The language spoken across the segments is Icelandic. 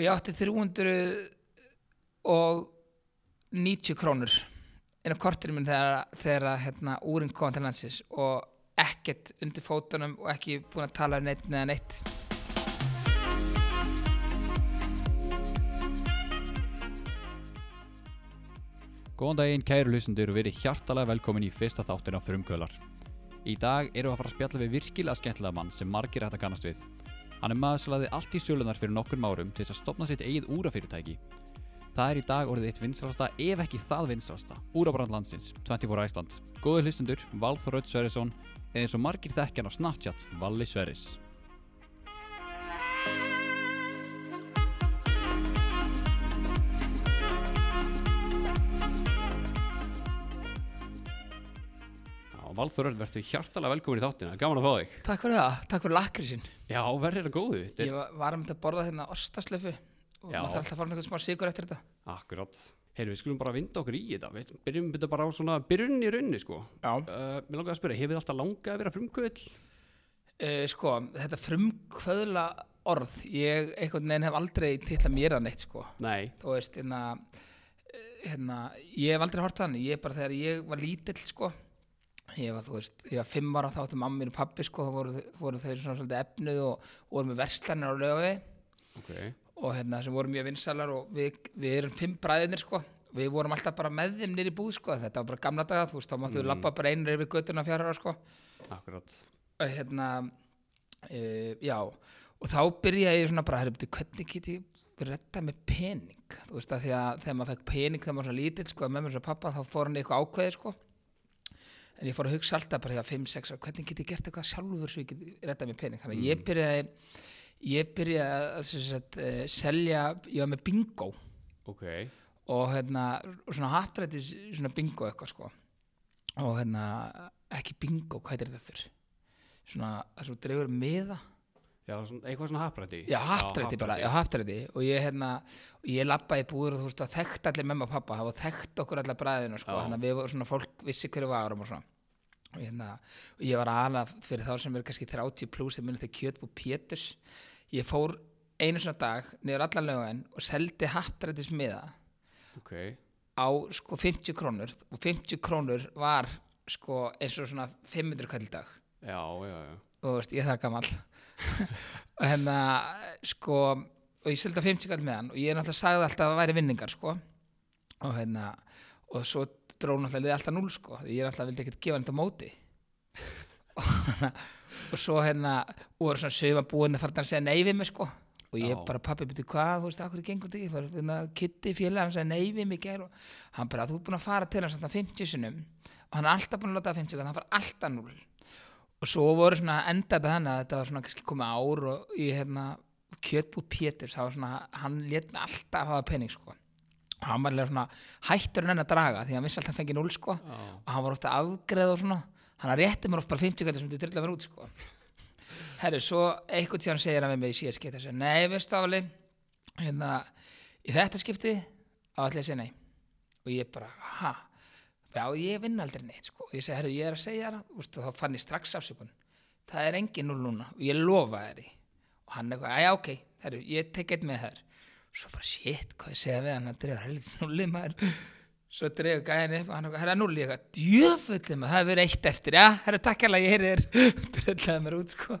og ég átti 390 krónur inn á kortinu minn þegar, þegar hérna, úrin kom til landsins og ekkert undir fótunum og ekki búin að tala um neitt neða neitt Góðan daginn kæru hlustendur og verið hjartalega velkomin í fyrsta þáttin á Frumkvölar. Í dag erum við að fara að spjalla við virkilega skemmtilega mann sem margir hægt að kannast við. Hann er maður sem laði allt í sölunar fyrir nokkur árum til þess að stopna sitt eigið úrafyrirtæki. Það er í dag orðið eitt vinstrasta ef ekki það vinstrasta, úrabrand landsins, 24 Æsland. Góði hlustendur, Valþór Raut Sverrisson, eða eins og margir þekkjan á Snapchat, Valli Sverris. Valþór Raut, verður hjartalega velkomin í þáttina, gaman að fá þig. Takk fyrir það, takk fyrir lakrísin Já, verður þetta góðu. Ég var, var að mynda að borða hérna ostaslöfu og Já. maður þarf alltaf að fara með eitthvað smá sigur eftir þetta Akkurát. Heyrðu, við skulum bara vinda okkur í þetta. Við byrjum þetta bara á svona byrjun í rauninni, sko. Já Uh, mér langar að spyrja, hefur þið alltaf langað að vera frumkvöld? Uh, sko, þetta frumkvöðla orð, ég einhvern veginn hef aldrei titla mér að neitt sko Nei. þú veist, hérna, eh, hérna ég hef aldrei hort þannig, ég bara þegar ég var lítill sko ég var, þú veist, ég var fimm ára þá áttu mamma mín og pappi sko, þá voru, voru þau svona svolítið efnuð og, og voru með verslanir á löfi Ok. og hérna sem voru mjög vinsalar og við, við erum fimm bræðinir sko við vorum alltaf bara með þeim nýri búð sko þetta var bara gamla daga, þú veist, þá máttu við Mm. labba bara einur yfir göttuna fjara sko Akkurát. og hérna uh, já, og þá byrjaði ég svona bara, herri, hvernig get ég retta með pening, þú veist að því að þegar maður fekk pening þegar maður var svo lítill sko, með mér svo pappa, þá fór hann eitthvað ákveði sko en ég fór að hugsa alltaf bara því að 5-6 ára, hvernig get ég gert eitthvað sjálfur svo ég get retta með pening, þannig að ég byrjaði ég byrjaði að sagt, uh, selja, ég var með bingo. Ok. og hérna og svona hattrættis svona bingo eitthvað sko. Og hérna ekki bingo, hvað er þetta þurr? Svona, það svo dregur miða. Já, svona, eitthvað svona haprætti. já, hattrætti bara, já, hattrætti og ég hérna, ég lappaði búður og þú veist að þekkt allir memma og pappa, það var þekkt okkur allar bræðinu sko, þannig að við vorum svona fólk vissi hverju varum og svona hérna, ég var aðlað fyrir þá sem eru kannski 30 pluss sem munið þegar kjötbú Péturs ég fór einu svona dag niður allan lögum og seldi hattrættis miða Ok. á sko 50 krónur og 50 krónur var sko eins og svona 500 kall í dag Já, já, já. og veist, ég það gamall og hérna sko og ég seldi á 50 kall með hann og ég náttúrulega sagði alltaf að það væri vinningar sko og hérna og svo dró náttúrulega alltaf 0 sko því ég náttúrulega vildi ekkert gefa hann þetta móti. Og, hérna, og svo hérna voru svona sögum að búin að fara að segja nei við mig sko. Og ég Já. bara pappi byrju hvað, þú veist, akkur gengur þetta ekki? Hérna, Kitty félag, hann sagði nei við mig í gær og hann bara, þú er búin að fara til hans þarna 50 sinnum. Og hann er alltaf búin að láta það 50 hann fara alltaf 0 og svo voru svona enda þetta þannig að þetta var svona kannski komið ár og ég hérna kjötbúð Péturs, hann lét mig alltaf hafa pening sko. og hann var alveg svona hættur en enn að draga því að hann vissi alltaf að fengi 0 sko. Já. og hann var ofta afgreð og svona. Hann rétti mér oft bara 50 kvæði sem þetta drilla mér út sko. Herru, svo einhvern tíðan segir hann við mig í síðan skipti þessu, nei, veistu afali hérna, í þetta skipti á allir að segja nei. Og ég bara, ha? Já, ég vinn aldrei neitt sko. Og ég segi, herru, ég er að segja það og þá fann ég strax afsökun. Það er engin núl núna og ég lofa þér og hann eitthvað, já, ok, herru, ég tek eitt með þær svo bara, shit, hvað ég segja við hann? Hann dregur helvits núli maður. Svo dregur gæðin upp og hann herra núli ég eitthvað, djöfullið maður, það hefur verið eitt eftir. Já, herru, takk hérlega, ég heyri þér. Drellaði mér út, sko.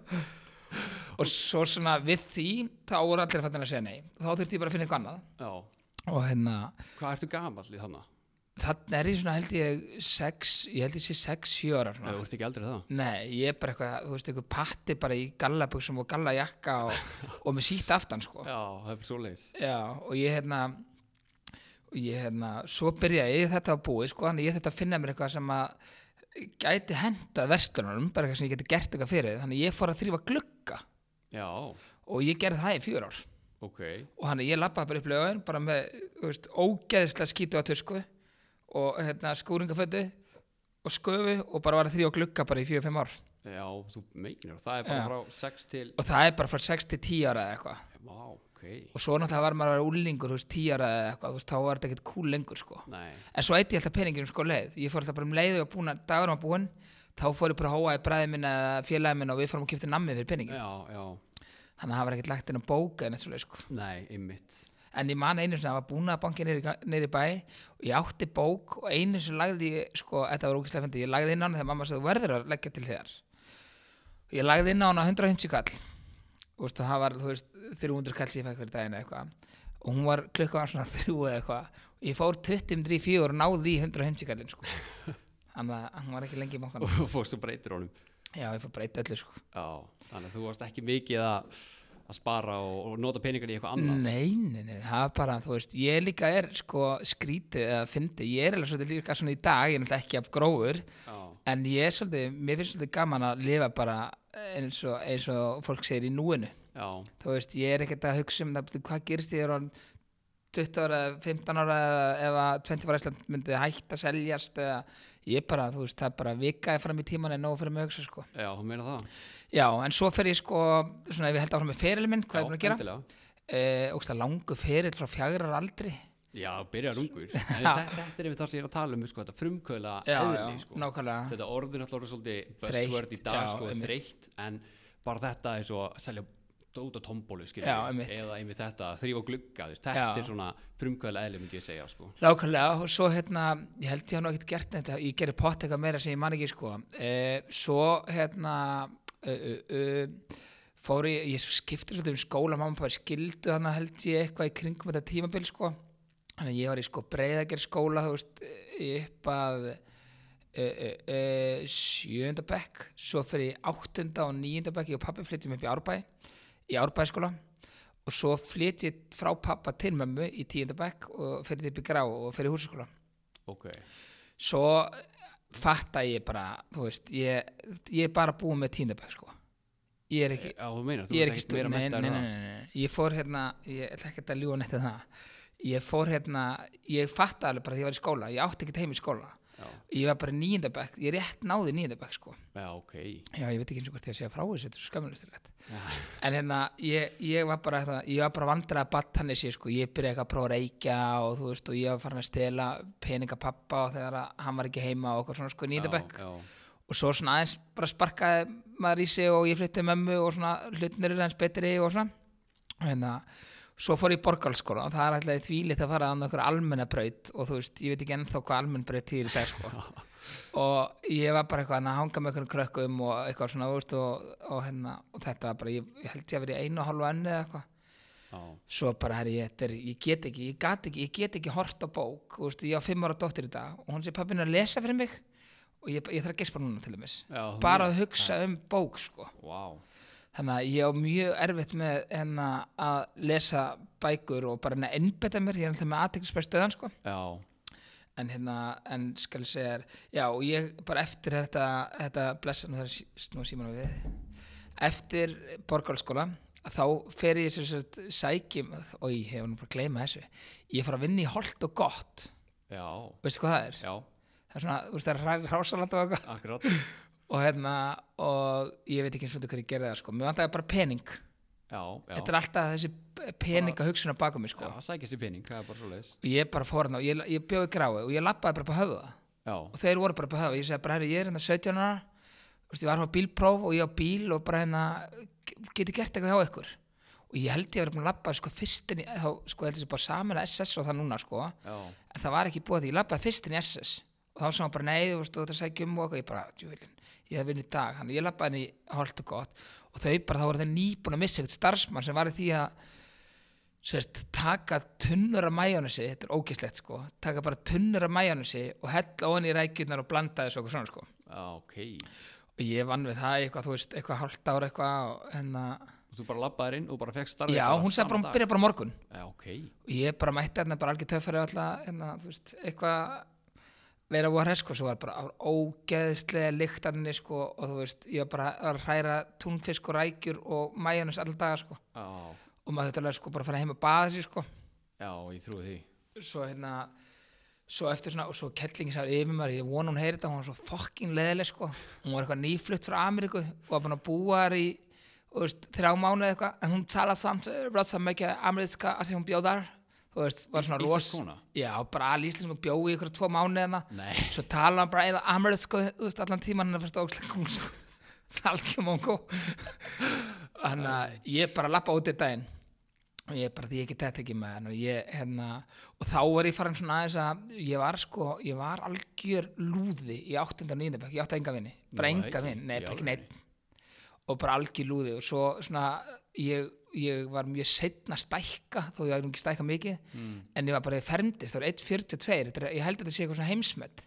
Og svo svona við því þá voru allir fattin að segja nei. Þá þurfti ég bara að finna eitthvað annað. Já. og hérna, Hvað ertu gamall í þannig? Þannig er ég svona held ég sex, ég held ég sé sex, sjö ára Já, svona. þú ert ekki eldri en það? Nei, ég er bara eitthvað, þú veist, eitthvað patti bara í gallabuxum og gallajakka og, og með sítt aftan, sko. Já, það er svo leiðis. Já, og ég hérna, og ég hérna, svo byrjaði ég þetta að búið, sko, þannig ég þetta að finna mér eitthvað sem að gæti hendað vestlunum, bara eitthvað sem ég geti gert eitthvað fyrir, þannig ég fór að þrýfa glugga Já, og ég gerði það í fjör ár. ok. Og þannig ég lappaði bara upp lögin, bara með, þú veist, ógeðislega skítu á tusku og hérna skúringafötu og sköfu og bara var að þrýfa glugga bara í fjör, fimm ár. Já, þú meinar, það er bara Já. frá 6 til... og það er bara frá 6 til 10 ára eða eitthvað Vá, ok. og svo náttúrulega var maður að vera úlingur, þú veist, 10 ára eða eitthvað, þú veist, þá var þetta ekkert cool lengur, sko Nei. en svo eitt ég alltaf peningin sko leið ég fór alltaf bara um leið og búin að dagur var búin þá fór ég bara að hóa í bræði minn eða félagi minn og við fórum að kipta nammi fyrir peningin Já, já. hann hafa ekkert lagt inn á bóka en eitthvað sko. Nei, einmitt en ég man einu það var búin að banki í bæ og ég átti bók og einu sem lagði ég, sko, þetta var ógislega fyndi, ég lagði inn á hana þegar mamma sagði verður að leggja til þér. Og ég lagði inn á hana 150 kall. Og veist, það var, þú veist, 300 kall sem ég fekk fyrir daginn eitthvað. Og hún var klukkan var svona þrjú eða eitthvað. Og ég fór 23 og náði í 150 kallin sko. hún var ekki lengi í bankan Og fórstu breytir honum. Já, ég fór breyta öllu sko. Já, þannig að þú varst ekki mikið að, að spara og, og nota peningar í eitthvað annað. Nei, nei, nei, það er bara, þú veist, ég líka er sko skrítið eða fyndi, ég er alveg svolítið líka svona í dag, ég er náttúrulega ekki af grófur, Já, en ég er svolítið, mér finnst svolítið gaman að lifa bara eins og, eins og fólk segir í núinu, já, þú veist, ég er ekkert að hugsa um það, hvað gerist ég er á 20 ára, eða 15 ára eða ef að 20 ára Ísland myndi hægt að seljast eða ég bara, þú veist, það er bara vikaði fram í tíman en nóg fyrir mig að hugsa, sko. já, þú meina það Já, en svo fer ég sko, svona ef ég held áfram með ferilin minn, hvað Já, er búin að gera? uh, ógstlega langu feril frá fjagrar aldri Já, byrjar ungur þetta, þetta er yfir það sem ég er að tala um sko, þetta frumkvöla eðli sko. nákvæmlega Þetta orðin alltaf orðið svolítið buzzword í dag sko, þreytt en bara þetta er svo að selja dót og tombólu einmitt. eða einmitt þetta, þrýfa glugga þú veist, þetta Já. er svona frumkvöla eðli myndi ég segja sko. nákvæmlega og svo hérna ég held ég hann ekkert gert þetta ég gerir pott eitthvað meira sem ég man ekki sko uh, svo hérna fór ég ég skipti svolítið um skóla mamma og pappa skildu þannig held ég eitthvað í kringum þetta tímabil sko. Þannig ég var í sko breiðager skóla þú veist eh, upp að uh, uh, uh, sjönda bekk svo fyrir áttunda og níunda bekk ég og pappi flytjum upp í Árbæ í Árbæskóla og svo flytt ég frá pappa til mömmu í tíunda bekk og fyrir upp í grá og fyrir húsaskóla. Ok, svo fatta ég bara þú veist, ég, ég er bara búið með tíunda bekk sko. Ég er ekki, þú meinar, þú ég er ekki meira nei, nei, nei, ég fór hérna ég ætla ekki að ljúga neitt um það. Ég fór hérna, ég fatta alveg bara því ég var í skóla, ég átti ekki heim í skóla ég var bara bekk, ég rétt náði níunda bekk sko. Já, ok. Já, ég veit ekki eins og hvort ég að segja frá þessu, þetta er svo Já, en hérna, ég, ég var bara hérna, bara vandrað að batt hann sko, ég byrjaði eitthvað að prófa að reykja og þú veist og ég var farin að stela peninga pappa og þegar hann var ekki heima og eitthvað svona sko já, og svo svona aðeins bara sparkaði maður í sig og ég flytti mömmu og svona hlutnir er eins betri og svona. Og hérna, svo fór ég í borgarskóla og það er alltaf þvílitt að fara að einhverja almenna braut og þú veist, ég veit ekki ennþá hvað almenn braut þýðir dag sko. Og ég var bara eitthvað að hanga með einhverjum krökkum og eitthvað svona veist, og, og, hérna, og þetta var bara, ég, ég held ég að vera í einu og hálfu enni eða eitthvað. Svo bara, herri, ég, þetta er, ég get ekki ég get ekki, ég get ekki hort á bók þú veist, ég á fimm ára dóttir í dag og hún sé pappinu að lesa fyrir mig og ég, ég þarf að gespa núna til þú bara að hugsa um bók sko. Vá, þannig að ég á mjög erfitt með hérna, að lesa bækur og bara hérna innbetta mér, ég er alltaf með aðteklisbæð stöðan sko. já, en hérna, en skal ég segja já og ég bara eftir þetta, þetta blessa, nú þarf að snúa símanum við. Eftir borgarskóla þá fer ég sem sagt sækjum, og ég hef nú bara að gleyma þessu. Ég fór að vinna í holt og gott. Já, veistu hvað það er? já, það er svona, þú veist það er hrásalat og eitthvað og hérna, og ég veit ekki eins og hvað ég gerði það sko, mér vantaði bara pening. Já, já, þetta er alltaf þessi peninga hugsun að baka mig sko. Já, sækja sér pening, það er bara svo leiðis og ég bara fór hérna og ég, ég bjóði grái og ég lappaði bara på höfða. Já, og þeir voru bara på höfða, ég segi bara herri ég er hérna 17 ára, veist ég var á bílpróf og ég á bíl og bara hérna geti gert eitthvað hjá ykkur. Og ég held ég að vera búin að lappa sko fyrstin í, þá sko ég held þessi bara saman að SS og það núna sko. Já, en það var ekki búið því, ég lappaði fyrstin í SS og þá sem hann bara nei, þú veist, þú ert að sækja um og ég bara, djúvilin, ég hef vinn í dag. Hann, ég lappaði henni holt og gott. Og þau bara, þá voru þau nýbúin að missa eitthvað starfsmann sem var í því að sérst, taka tunnur af majónusi, þetta er ógislegt sko taka bara tunnur af majónusi og hella ofan í rækjurnar og blanda þessu okkur svona sko. Já, ok. Og ég vann við það eitthvað, þú veist, eitthvað hálft ára eitthvað og hérna, Og þú bara labbaðir inn og bara fekk starfið já, hún sagði bara, hún dag? byrja bara morgun. Já, ok, og ég bara mætti hérna bara algjör töffari alltaf, hérna, þú veist, eitthvað vera að hræð, sko, svo var bara ógeðslega lyktarni, sko, og þú veist, ég var bara að hræra túnfisk og rækjur og majónus allar dagar, sko, já, og maður þetta alveg, sko, bara að fara heim að baða sér, sko, já, ég trúi því. Svo, hérna, svo eftir svona, og svo kellingi sá yfir mér, ég vona hún heyri þetta, hún var svo fucking leðileg, sko, hún var eitthvað nýflutt frá Ameríku og var búin að búa þar í, þú veist, þrjá mánuði eitthvað, en hún talaði samt, rætt samt mikið ameríska, að því hún bjóð þar, þú veist, var svona ros, Íslensk kona? já, bara alveg íslensk og bjóð í ykkur tvo mánuðina, Nei, svo talaði hann bara eða amerísku, þú veist, allan tíman hann er fyrst ógslag hún, sko, algjör mongo þannig að ég bara lappa út í daginn. Og ég bara, því ég get þetta ekki með hann og ég, hérna, og þá var ég farin svona aðeins að ég var sko, ég var algjör lúði í 8. og 9. bekk, ég átti enga vinni, bara Nú, enga vinn, nei, bara ekki neitt og bara algjör lúði. Og svo svona, ég, ég var mjög setna að stækka, þó ég var ekki stækka mikið mm. en ég var bara, ég fermdist, það var 1.42 þetta er- ég held að þetta sé eitthvað svona heimsmet.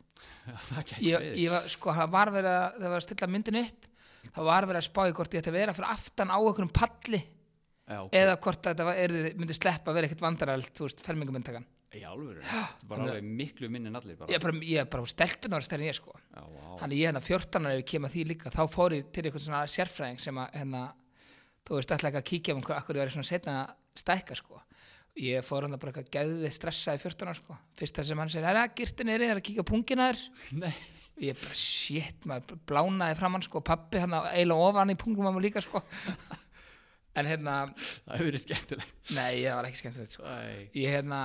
Gæti ég, ég var, sko, það var verið að það var að stilla myndin upp það var verið að spá í hvort ég ætti að vera fyrir aftan á einhverjum palli Já, ok. eða hvort þetta var, er, myndi sleppa að vera ekkert vandarælt, þú veist, fermingamyndakan í alvöru, það var alveg miklu minni en allir bara. Ég bara, ég bara, stelpina var stærri en ég, sko. Já, vá. þannig ég hérna 14 ára ef ég kem að því líka þá fór ég til eitthvað svona sérfræðing sem að, hérna, þú veist, alltaf ekki að kíkja um hvað, akkur ég var svona setna að stækka, sko. Ég fór hann bara eitthvað geðvið stressaði 14 ára, sko. Fyrst það sem hann segir, er það girtin er það að kíkja pungina þér? Ég bara, shit, maður blánaði framann, sko, pappi hann eiginlega ofan í pungum maður líka, sko. En hérna, það hefur verið skemmtilegt. Nei, það var ekki skemmtilegt, sko. Ég hérna,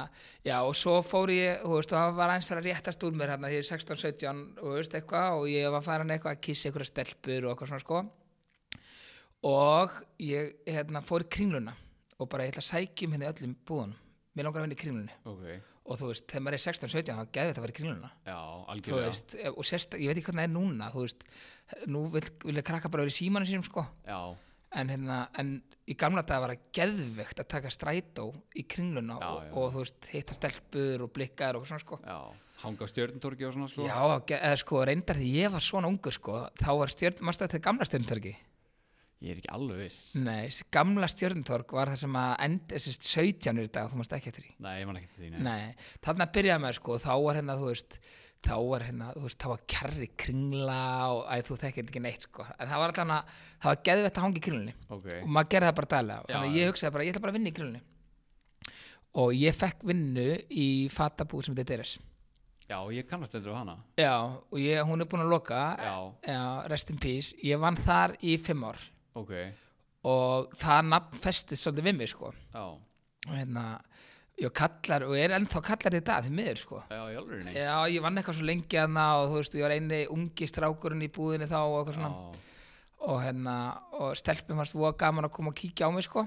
já og svo fór ég þú veist, og það var eins fyrir að réttast úr mér hérna því ég er 16-17 og og ég var farin eitthvað að kissa einhverja stelpur og eitthvað svona sko og ég hérna fór í kringluna og bara ég ætla að sækjum hérna í öllum búðunum. Mér langar að vinna í kringlunni. Ok, og þú veist, þegar maður er 16-17 þá geði þetta að vera í kringluna. Já, algjörlega. veist, og sérst, ég veit ekki hvernig það er núna þú veist, nú vil, vilja krakka bara vera í símanu sínum sko. Já, en, hérna, en í gamla dag var það geðvegt að taka strætó í kringluna Já, og, já. og þú veist, hitta stelpur og blikkar og svona sko. Já hanga á stjörntorki og svona sko. Já, eða sko reyndar því ég var svona ungur sko þá var stjörn, mástu þetta gamla stjörntorgi ég er ekki alveg viss. Nei, þessi gamla stjörntorg var það sem að enda þessi 17 er í dag, þú mást ekki eftir því. Nei, ég man ekki því nei. Nei, þarna byrjaði maður sko þá var hérna, þú veist þá var hérna, þú veist, þá var kjarri kringla og æ, þú þekkir ekki neitt sko. En það var alltaf hana, það var geðvett að hanga í kringlunni. Ok, og maður gerði það bara daglega. Já, þannig að ég hugsaði bara, ég ætla bara að vinna í kringlunni. Og ég fekk vinnu í fatabúð sem þetta er já, ég kannast þetta á hana. Já, og ég, hún er búin að loka. Já, Já, rest in peace. Ég vann þar í fimm ár ok, og það nafn festist svolítið við mig sko. Já. Og hérna, ég kallar og er ennþá kallar í dag því miður sko. Já, Já, ég vann eitthvað svo lengi að og þú veist, ég var eini ungi strákurinn í búðinni þá og eitthvað svona. Já, og hérna, og stelpum varst voða gaman að koma og kíkja á mig sko.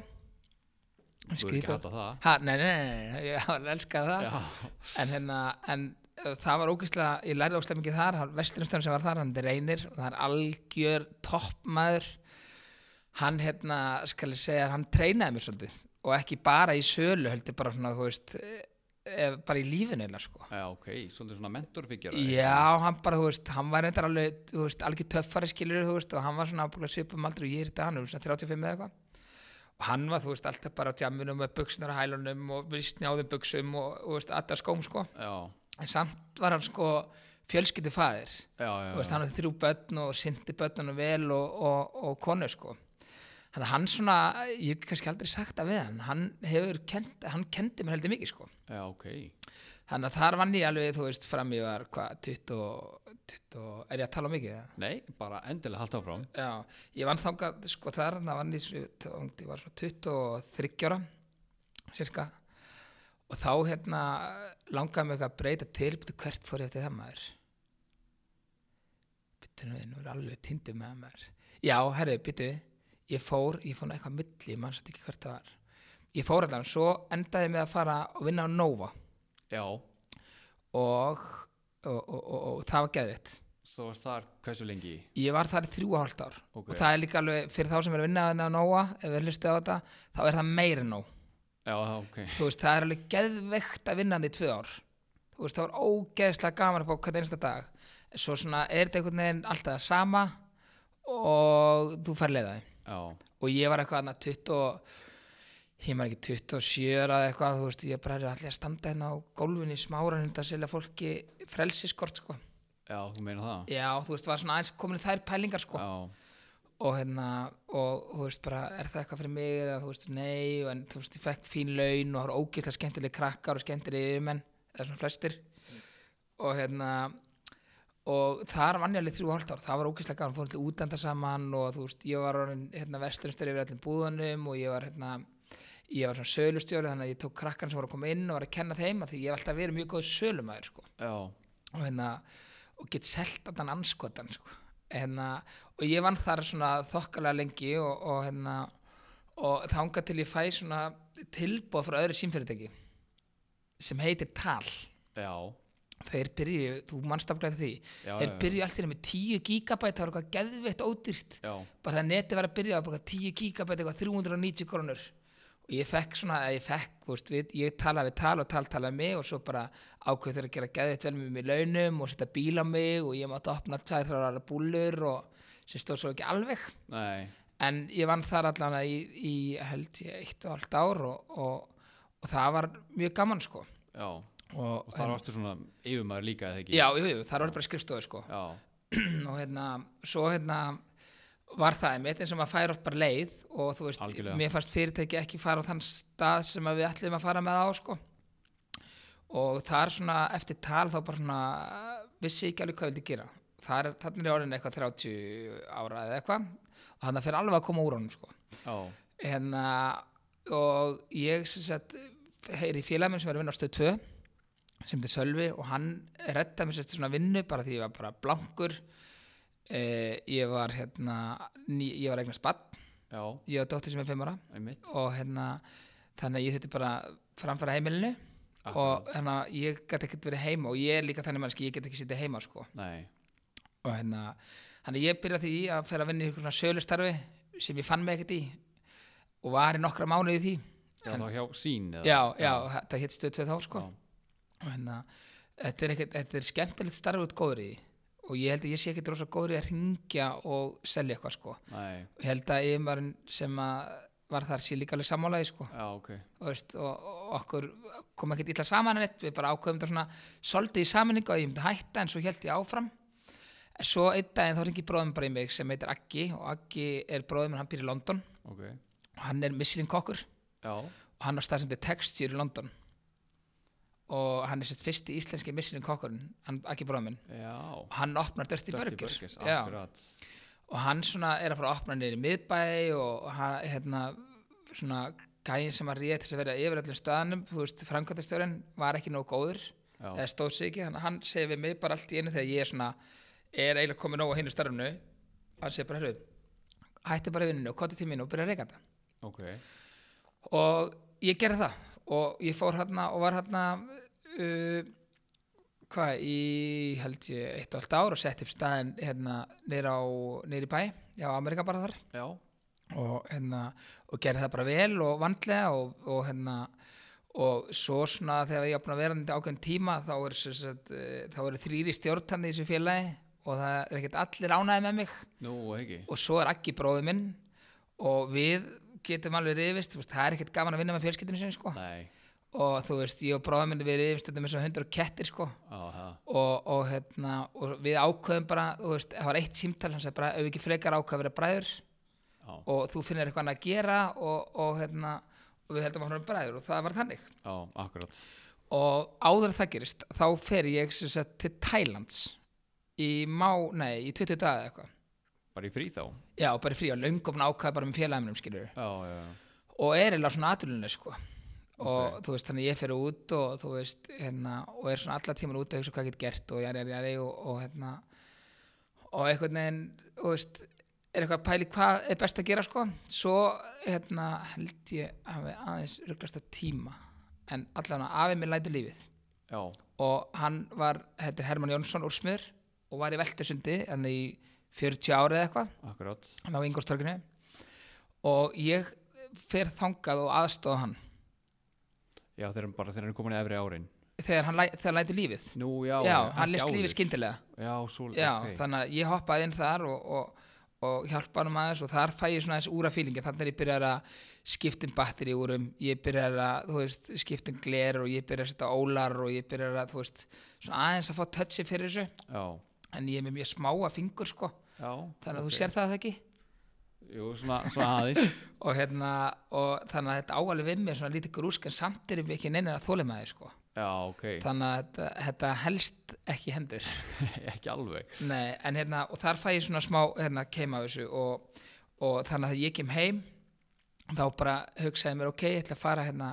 Þú er ekki Skrítið. að það? Ha, nei, nei, nei, nei, ég var elskað það. Já, en hérna, en það var ógeðslega, ég lærði ógeðslega mikið þar Vestlunstörn sem var þar, hann er reynir og það er algjör toppmaður hann hérna skal ég segja, hann treynaði mér svolítið. Og ekki bara í sölu heldur bara svona, þú veist eh, eh, bara í lífinu eða sko. Já, ok, svolítið svona mentorfiggjara Já, hann bara, þú veist, hann var reyndar alveg, þú veist, algjör töffari skilur, þú veist, og hann var svona svipum aldrei og ég er þetta, hann svona 35 eða eitthvað. Og hann var, þú veist, alltaf bara á tjamminu með buksnar á hælunum og þeim buksum og, og, veist, alltaf skóm, sko. Já, en samt var hann, sko, fjölskyldu faðir þú veist, hann hafði þrjú börn og syndi börnunum vel og, og, og konu, sko þannig að hann svona, ég hef kannski aldrei sagt það við hann, hann hefur kent, hann kendi mér heldur mikið, sko já, ok Þannig að þar vann ég alveg, þú veist, fram ég var, hvað, 20, 20, er ég að tala um mikið það? nei, bara endilega halda áfram Já, ég vann þangað, sko, þar, það vann ég, ég var svona 23 ára, cirka, og þá, hérna, langaði mig að breyta til, betur hvert fór ég eftir það maður? Betur nú, nú er alveg tindið með maður. Já, herri, betur, ég fór, ég fór eitthvað á milli, mann satt ekki hvert það var. Ég fór allan, svo endaði ég með að fara og vinna á Nova. Já, og, og, og, og, það var geðvitt svo varst þar hversu lengi? Ég var þar í þrjú og hálft ár. Ok. og það er líka alveg fyrir þá sem er að vinna að Nóa ef við hlustið á þetta, þá er það meira en nóg. Já, ok, þú veist, það er alveg geðveikt að vinna hann í tvö ár. Þú veist, það var ógeðslega gaman upp á hvern einsta dag. Svo svona er þetta einhvern veginn alltaf sama og þú fær leiðaði og ég var eitthvað annað 20 og- ég maður ekki 27 eða eitthvað, þú veist, ég bara er allir að standa hérna á gólfinni í smáran að selja fólki frelsiskort, sko. Já, þú meina það? Já, þú veist, var svona aðeins komin þær pælingar, sko. Já, og hérna, og þú veist bara, er það eitthvað fyrir mig eða þú veist, nei, en þú veist, ég fekk fín laun og það var ógeðslega skemmtileg krakkar og skemmtileg yfirmenn, eða svona flestir. Og hérna og þar vann ég alveg þrjú hálft ár. Það var ógeðslega gaman, fórum til útenda saman og þú veist, ég var hérna, vesturistur yfir öllum búðunum og ég var hérna ég var svona sölustjóri þannig að ég tók krakkan sem voru að koma inn og var að kenna þeim að því ég hef alltaf verið mjög góð sölumæður sko. Og hérna og get selt allan anskotan sko. hérna, og ég vann þar svona þokkalega lengi og, og hérna og þangað til ég fæ svona tilbúð frá öðru símfyrirtæki sem heitir TAL. Já, þeir byrju, þú mannstafglæði því. Já, þeir byrju alltaf með 10 gigabæt það var eitthvað geðveitt ódýrt. Já, bara það neti var að byrja bara 10 gigabæt eitthvað 390 krónur. Og ég fekk svona, ég fekk, veist, við, ég talaði við tal og tal talaði mig og svo bara ákveð þeir að gera geðveitt vel með í launum og setja bíl á mig og ég mátti opna tæð þrjára búlur og sem stóð svo ekki alveg. Nei, en ég vann þar allan í, í held ég eitt og allt ár og, og, og það var mjög gaman sko. Já og, Og þar varstu svona yfirmaður líka eða ekki? Já, jú, jú, þar var bara skrifstofu sko. Já, og hérna, svo hérna var það einmitt eins og maður fær oft bara leið og þú veist, Algjörlega. mér fannst fyrirtæki ekki fara á þann stað sem við ætlum að fara með á sko. Og þar svona eftir tal þá bara svona vissi ekki alveg hvað vildi gera. Þar, þannig er orðin eitthvað 30 ára eða eitthvað. Og þannig að fyrir alveg að koma úr honum sko. Já, hérna, og ég sem sagt heyri félagminn sem er að vinna á stöð 2 sem þetta Sölvi og hann redda mér sérst svona vinnu bara því ég var bara blankur. Eh, ég var hérna ný, ég var eignast bann, já, ég var dóttir sem er 5 ára. Einmitt. Og hérna þannig að ég þurfti bara framfæra heimilinu. Og hérna ég gæti ekkert verið heima og ég er líka þannig mannski, ég get ekki sitja heima sko. Nei, og hérna þannig ég byrjaði því að fyrir að vinna í svona sölustarfi sem ég fann mig ekkert í og var í nokkra mánuði því. Já, það var hjá sín eða? já, já, þetta hitt stöð 2 þá sko. Já, hérna, þetta er, ekkert, þetta er skemmtilegt starf út góður í. Því. og ég held að ég sé ekkert rosa góður í að ringja og selja eitthvað sko. Nei, og ég held að yfirmaðurinn sem að var þar sé líka alveg sammálaði sko. Já, ok. Og, veist, og, og okkur kom ekkert illa saman en eitt, við bara ákveðum þetta svona svolítið í saminningu að ég myndi hætta en svo held ég áfram. En svo einn daginn þá ringi bróðum bara í mig sem heitir Aggi. Og Aggi er bróðum hann býr í London. Ok, og hann er Michelin kokkur. Já, og hann á stað sem þetta textjur í London og hann er sérst fyrsti íslenski Michelin kokkurinn, hann Aggi bróðum minn já. Og hann opnar Dirty Burgers, og hann svona er að fara að opna í miðbæ og hann, hérna, svona gæðin sem að rétt þess að vera yfir öllum stöðanum, þú veist, framkvæmtastjórinn var ekki nógu góður, Já, eða stóð sig ekki, þannig að hann segir við mig bara allt í einu þegar ég er svona, er eiginlega komið nógu á hinu starfnu, hann segir bara, herru, hætti bara vinninu og kotið til mín og byrja að reyka þetta. ok, Og ég gerði það og ég fór hérna og var hérna, uh, hvað, í held ég eitt og allt ár og sett upp staðin hérna niður á, í bæ, já, Amerika bara þar. Já, og hérna og gerði það bara vel og vandlega og, og hérna og svo svona þegar ég búin að vera þetta ákveðin tíma þá eru eh, eru þrýri stjórnandi í þessu félagi og það er ekkert allir ánæði með mig. Nú og svo er Aggi bróði minn og við getum alveg rifist, veist, það er ekkert gaman að vinna með fjölskyldinu sinni sko. Og þú veist, ég og bróði minn við rifist með svo hundur og kettir sko. Það, og, og, hérna, og við ákveðum bara, þú veist, það var eitt símtal hann sagði bara, ef við ekki frekar ákveð að vera bræður já, og þú finnir eitthvað annað að gera og, og, hérna, og við heldum að hann er bræður. Og það var þannig. Akkurat. Og áður það gerist þá fer ég sagt, til Thailands í má, nei, í 20 daga eitthvað Bara í frí þá? já, bara í frí og löngum ákvæða bara með félagminum skilur Já, já, og er eða svona aðlunni sko. Og Ok. þú veist, þannig ég fer út og þú veist, hérna, og er svona alla tíman út að hugsa hvað ég get gert og jari, jari, jari og, og hérna og einhvern veginn, þú veist er eitthvað að pæli hvað er best að gera sko. Svo, hérna, held ég hafi aðeins rugglast á tíma en allavega afi mér lætur lífið. Já, og hann var, þetta er Hermann Jónsson úr Smur og var í Veltesundi en í 40 ári eða eitthvað. Akkurat. Hann á Ingolstorginu og ég fer þangað og aðstofa hann. Já, þeir eru bara, þeir eru komin í efri árin. Þegar hann læ, þegar lætur lífið. Nú, já, já, hann list lífið skyndilega. Já, svo, já, ok. þannig að ég hoppaði inn þar og, og, og hjálpa hann aðeins og þar fæ ég svona aðeins úra fílingi þannig er ég byrjar að skiptum batteri úrum ég byrjar að, þú veist, skiptum gler og ég byrjar að setja ólar og ég byrjar að, þú veist, svona aðeins að fá touchi fyrir þessu. Já, en ég er með mjög smáa fingur sko. Já þannig að ok. þú sér það ekki. Jú, svona, svona aðeins. Og hérna, og þannig að þetta áalið við mig svona lítið grúsk en samt erum við ekki neina að þóla með sko. Já, ok, þannig að þetta, þetta helst ekki hendur. Ekki alveg. Nei, en hérna, og þar fæ ég svona smá hérna, keim af þessu og, og þannig að ég kem heim þá bara hugsaði mér, ok, ég ætla að fara hérna,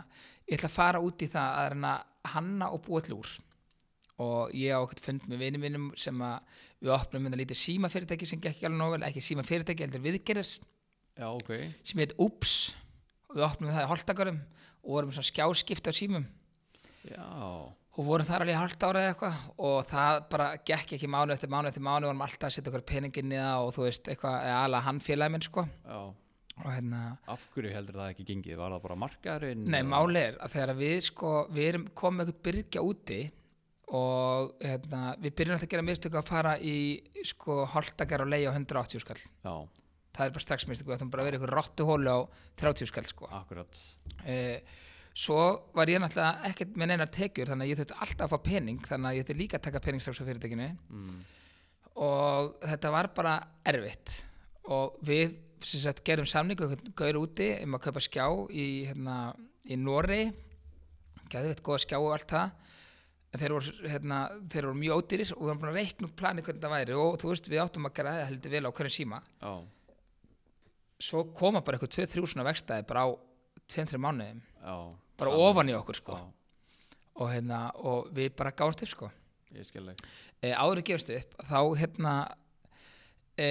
ég ætla að fara út í það að hérna, hanna og búa úr og ég á okkur fund með vinum mínum sem að við opnum með lítið síma fyrirtæki sem gekk ekki alveg nóg vel, ekki síma fyrirtæki, heldur viðgerðir. Já, ok. Sem heit Ups. Og við opnum það í holtakarum og vorum svona skjáskipti á símum. Já, og vorum þar alveg í hálft ára eða eitthvað. Og það bara gekk ekki mánu eftir mánu eftir mánu. Vorum alltaf að setja okkur peningin það og þú veist eitthvað, eða alveg hann félagi minn sko. Já. Og hérna, Af hverju heldur það ekki gengið? Var það bara markaðurinn? nei eða- máli er að þegar við sko, við erum komið eitthvað byrgja úti og hérna, við byrjum alltaf að gera mistöku að fara í sko holtakar og leia á 180 skall. Já, það er bara strax mistöku, við ættum bara að vera ykkur rottuhólu á 30 skall sko. Akkurat. Eh, svo var ég náttúrulega ekkert með neinar tekjur þannig að ég þurfti alltaf að fá pening þannig að ég þurfti líka að taka pening strax á fyrirtekinu mm. og þetta var bara erfitt. Og við sagt gerum samningu gaur úti um að kaupa skjá í, hérna, í Nóri gæði veit góða skjá og allt það þeir voru, hérna, þeir voru mjög ódýrir og við varum búin að reikna upp plani hvernig það væri. Og þú veist við áttum að gera það heldur vel á hverju síma. Já, svo koma bara eitthvað 2-3 svona vextaði bara á 2-3 mánuðum. Já bara Saman. ofan í okkur sko. Já, og, hérna, og við bara gáðumst upp sko. E, áður að gefast upp þá hérna e,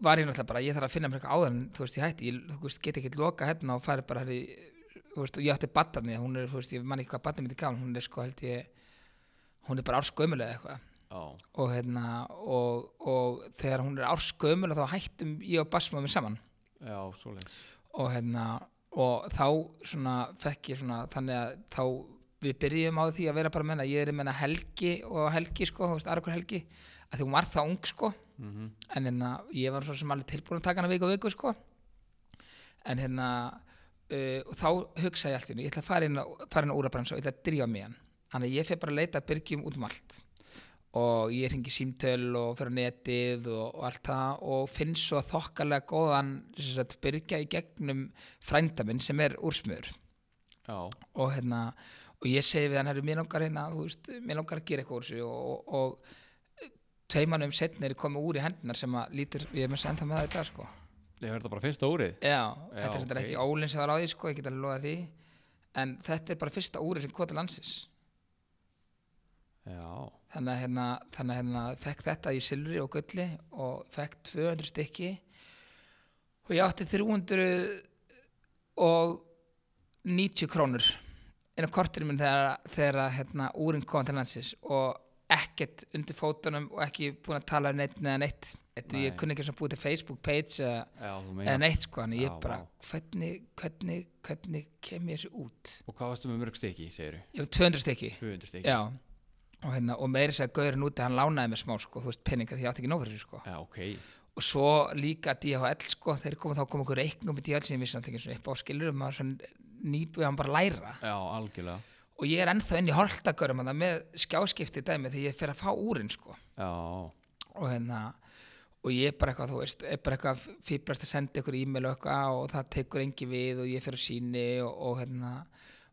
var ég náttúrulega bara ég þarf að finna mér eitthvað áður en þú veist ég hætti. Ég þú veist, get ekki loka hérna og fari bara herri, þú veist, og ég átti battarni hún er, þú veist, ég man ekki hvað battarni myndi gafn hún er sko held ég hún er bara árskömmulega eitthvað. Já, og hérna og, og þegar hún er árskömmulega þá hættum ég og Basma við saman. Já, og hérna og þá svona fekk ég svona þannig að þá við byrjum á því að vera bara með hana ég er með hana Helgi og Helgi sko, Argur Helgi að því hún var það ung sko. Mm en hérna ég var svo sem alveg tilbúin að taka hana viku og viku sko. En hérna uh, og þá hugsa ég allt í hennu, ég ætla að fara inn, á- úrabransa og ég ætla að drífa mig hann þannig að ég fer bara að leita byrgjum út um allt. Og ég ringi símtöl og á netið og, og allt það og finn svo þokkalega góðan sagt, byrgja í gegnum frænda minn sem er úrsmöður Já, og hérna og ég segi við hann, herru, mér langar hérna veist, mér langar að gera eitthvað úr þessu. Og, og, og tveimanum setni er komið úr í hendunar sem að lítur, ég er með að senda með það í dag sko. Ég verði bara fyrsta órið Já, Já, þetta er þetta ok. ekki ólinn sem var á því sko, ég get alveg loðað því. En þetta er bara fyrsta úrið sem til landsins Já, þannig að hérna, þannig að hérna fekk þetta í silfri og gulli og fekk 200 stykki. Og ég átti 300 og 90 krónur inn á kortinu minn þegar, þegar hérna, úrin kom til landsins og ekkert undir fótunum og ekki búin að tala neitt neða neitt. Nei. ég kunni ekki svona búið til Facebook page eða, neitt sko, en ég Já, bara, hvernig, hvernig, hvernig kem ég þessu út? Og hvað varstu með mörg stykki, segir þú? Ég var 200 stykki. 200 stykki. Já, og, hérna, og meiri segja Gaurin úti, hann lánaði mér smá sko, þú veist, peninga því ég átti ekki nóg fyrir þessu sko. Já, ok og svo líka DHL sko, þeir komu þá kom okkur reiknum með DHL sem ég vissi náttúrulega ekki upp á skilur maður svona nýbúið hann bara að læra Já, algjörlega og ég er ennþá inn í holtagörum með skjáskipti dæmi þegar ég fer að fá úrin sko. Og hérna og ég er bara eitthvað, þú veist, er bara eitthvað fýblast að senda ykkur e-mail og eitthvað og það tekur engi við og ég fer á síni og, og hérna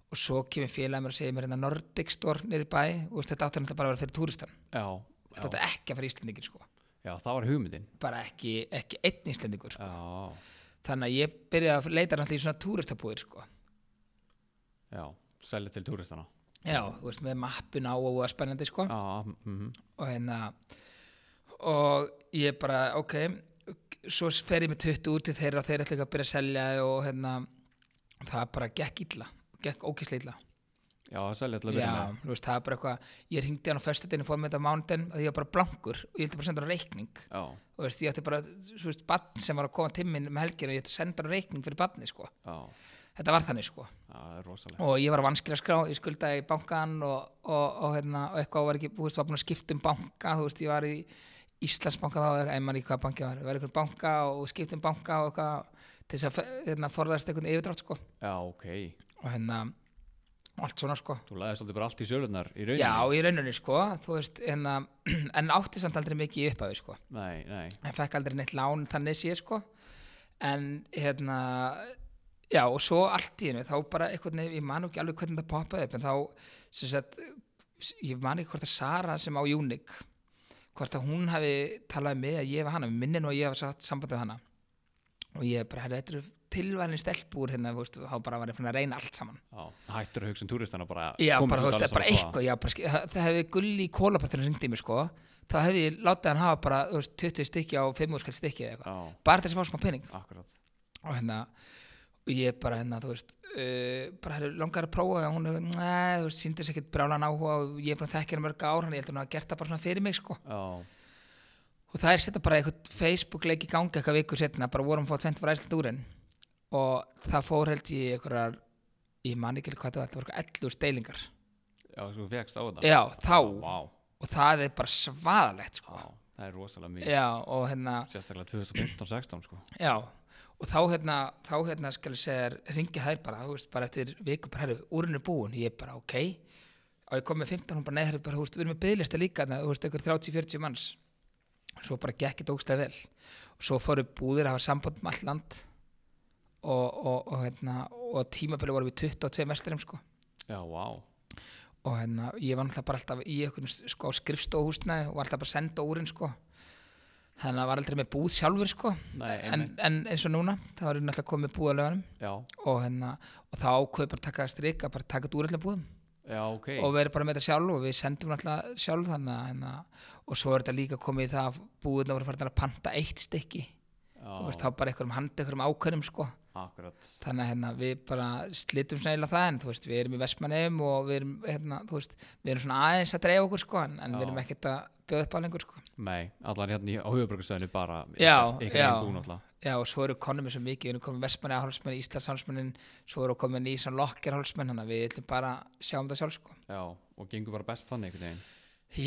og svo kemur félagið mér að segja mér hérna Nordic Store í bæ. Og þetta átti náttúrulega bara að vera fyrir túristan. Já, þetta átti já, ekki að fyrir Íslendingir sko. Já, það var hugmyndin. Bara ekki, ekki einn Íslendingur sko. Já, þannig að ég byrjaði að leita náttúrulega í svona túristabúðir sko. já, selja til túristana já, þú veist, með mappin á og var spennandi sko. Já, mhm. Og hérna og ég bara, ok svo fer ég með 20 út til þeirra og þeir ætla ekki að byrja að selja og hérna það bara gekk illa, gekk ókislega illa. Já, selja til að byrja já, með þú veist, það er bara eitthvað ég ringdi hann á föstudinu, fór með þetta á mánudin að ég var bara blankur og ég ætla bara að senda hann reikning. Já, og veist, ég ætti bara, þú veist, bann sem var að koma timmin með helginu og ég ætti að senda hann reikning fyrir banni, sko, já, þetta var þannig, sko. Það er rosalega og ég var að vanskila skrá, ég skuldaði í bankan og, og, og, hérna, og eitthvað var ekki, þú veist, var búin að skipta um banka, þú veist, ég var í Íslandsbanka þá, eða einmann í hvað banki var, var í einhver banka og skipta um banka og eitthvað til þess að hérna, forðast einhvern yfirdrátt, sko, Já, ok og hérna, og allt svona, sko. Þú laðist alltaf bara allt í sölunar í rauninni. Já, í rauninni, sko, veist, hérna, en átti samt aldrei mikið í upphafi, sko, Nei, nei, en fekk aldrei neitt lán þannig sé, sko, en, hérna, já, og svo allt í hennu, þá bara eitthvað, ég man ekki alveg hvernig það poppaði upp, en þá, sem sagt, ég man ekki hvort að Sara sem á Unique, hvort að hún hafi talað mig að ég var hana, mér minni nú að ég hafa satt samband við hana, og ég bara, þetta eru tilvæðin stelpúr, hérna, veist, þá bara var ég að reyna allt saman. já, hættur að hugsa um túristana bara Já, bara, veist, bara eitthvað, já, bara, það, það hefði gulli í kólapartinu ringdi mig, sko, þá hefði ég látið hann hafa bara, veist, 20 stykki á 5 skall stykki eða eitthvað, bara þess að fá smá pening. Akkurat. Og hérna, ég bara hérna, þú veist uh, bara hefur langar að prófa? Og hún neð, þú veist, síndi þess ekkert brálan áhuga og ég er bara þekkir mörg ár hann, ég held að hún hafa gert það bara svona fyrir mig, sko. Já, og það er setja bara eitthvað Facebook leik í gangi eitthvað viku setna, bara vorum að fá 20 var æsland úr henn og það fór held ég einhverjar, ég man ekki hvað það var, það var eitthvað 11 steilingar. Já, svo fegst á þetta. Já, þá, Vá, og það er bara svaðalegt, sko. Já, það er rosalega mikið. Já, og hérna, Sérstaklega 2015-16 sko. Já og þá hérna, þá hérna skal ég segja ringi þær bara, þú veist, bara eftir viku bara, herru, úrinn er búin, ég bara, ok. Og ég kom með 15, hún bara, nei, herru, bara, þú veist, við erum með bygglista líka, þú veist, einhver 30-40 manns. Svo bara gekk þetta ógstlega vel. Og svo fóru búðir að hafa samband um allt land og, og, og, hérna, og tímabili voru við 22 mestlurum, sko. Já, vá. Og hérna, ég var náttúrulega bara alltaf í einhvern sko, skrifstóhúsnaði og var alltaf bara senda úrinn, sko. Þannig að það var aldrei með búð sjálfur, sko. Nei, en, en eins og núna, það var náttúrulega komið búð að lögunum Já, og, hérna, og þá ákveði bara taka strika bara að taka þetta úr allir búðum. Já, ok. Og verið bara með þetta sjálf og við sendum náttúrulega sjálf þannig hérna, og svo er þetta líka komið í það að búðina voru farin að panta eitt stykki. Þá bara einhverjum handi einhverjum ákveðnum sko akkurat. Þannig að hérna, við bara slitum svona það en þú veist, við erum í Vestmanneum og við erum, hérna, veist, við erum svona aðeins að dreifa okkur sko en, en við erum ekkert að bjóða upp á lengur sko. Nei, allan hérna í- á höfuborgarstöðinu bara já. einn búin alltaf Já, og svo eru konum svo mikið, við erum komið Vestmanneja hálfsmenn, Íslands hálfsmennin svo eru komin í svona lokker hálfsmenn þannig að við ætlum bara að sjá um það sjálf sko. Já, og gengur bara best þannig einhvern veginn.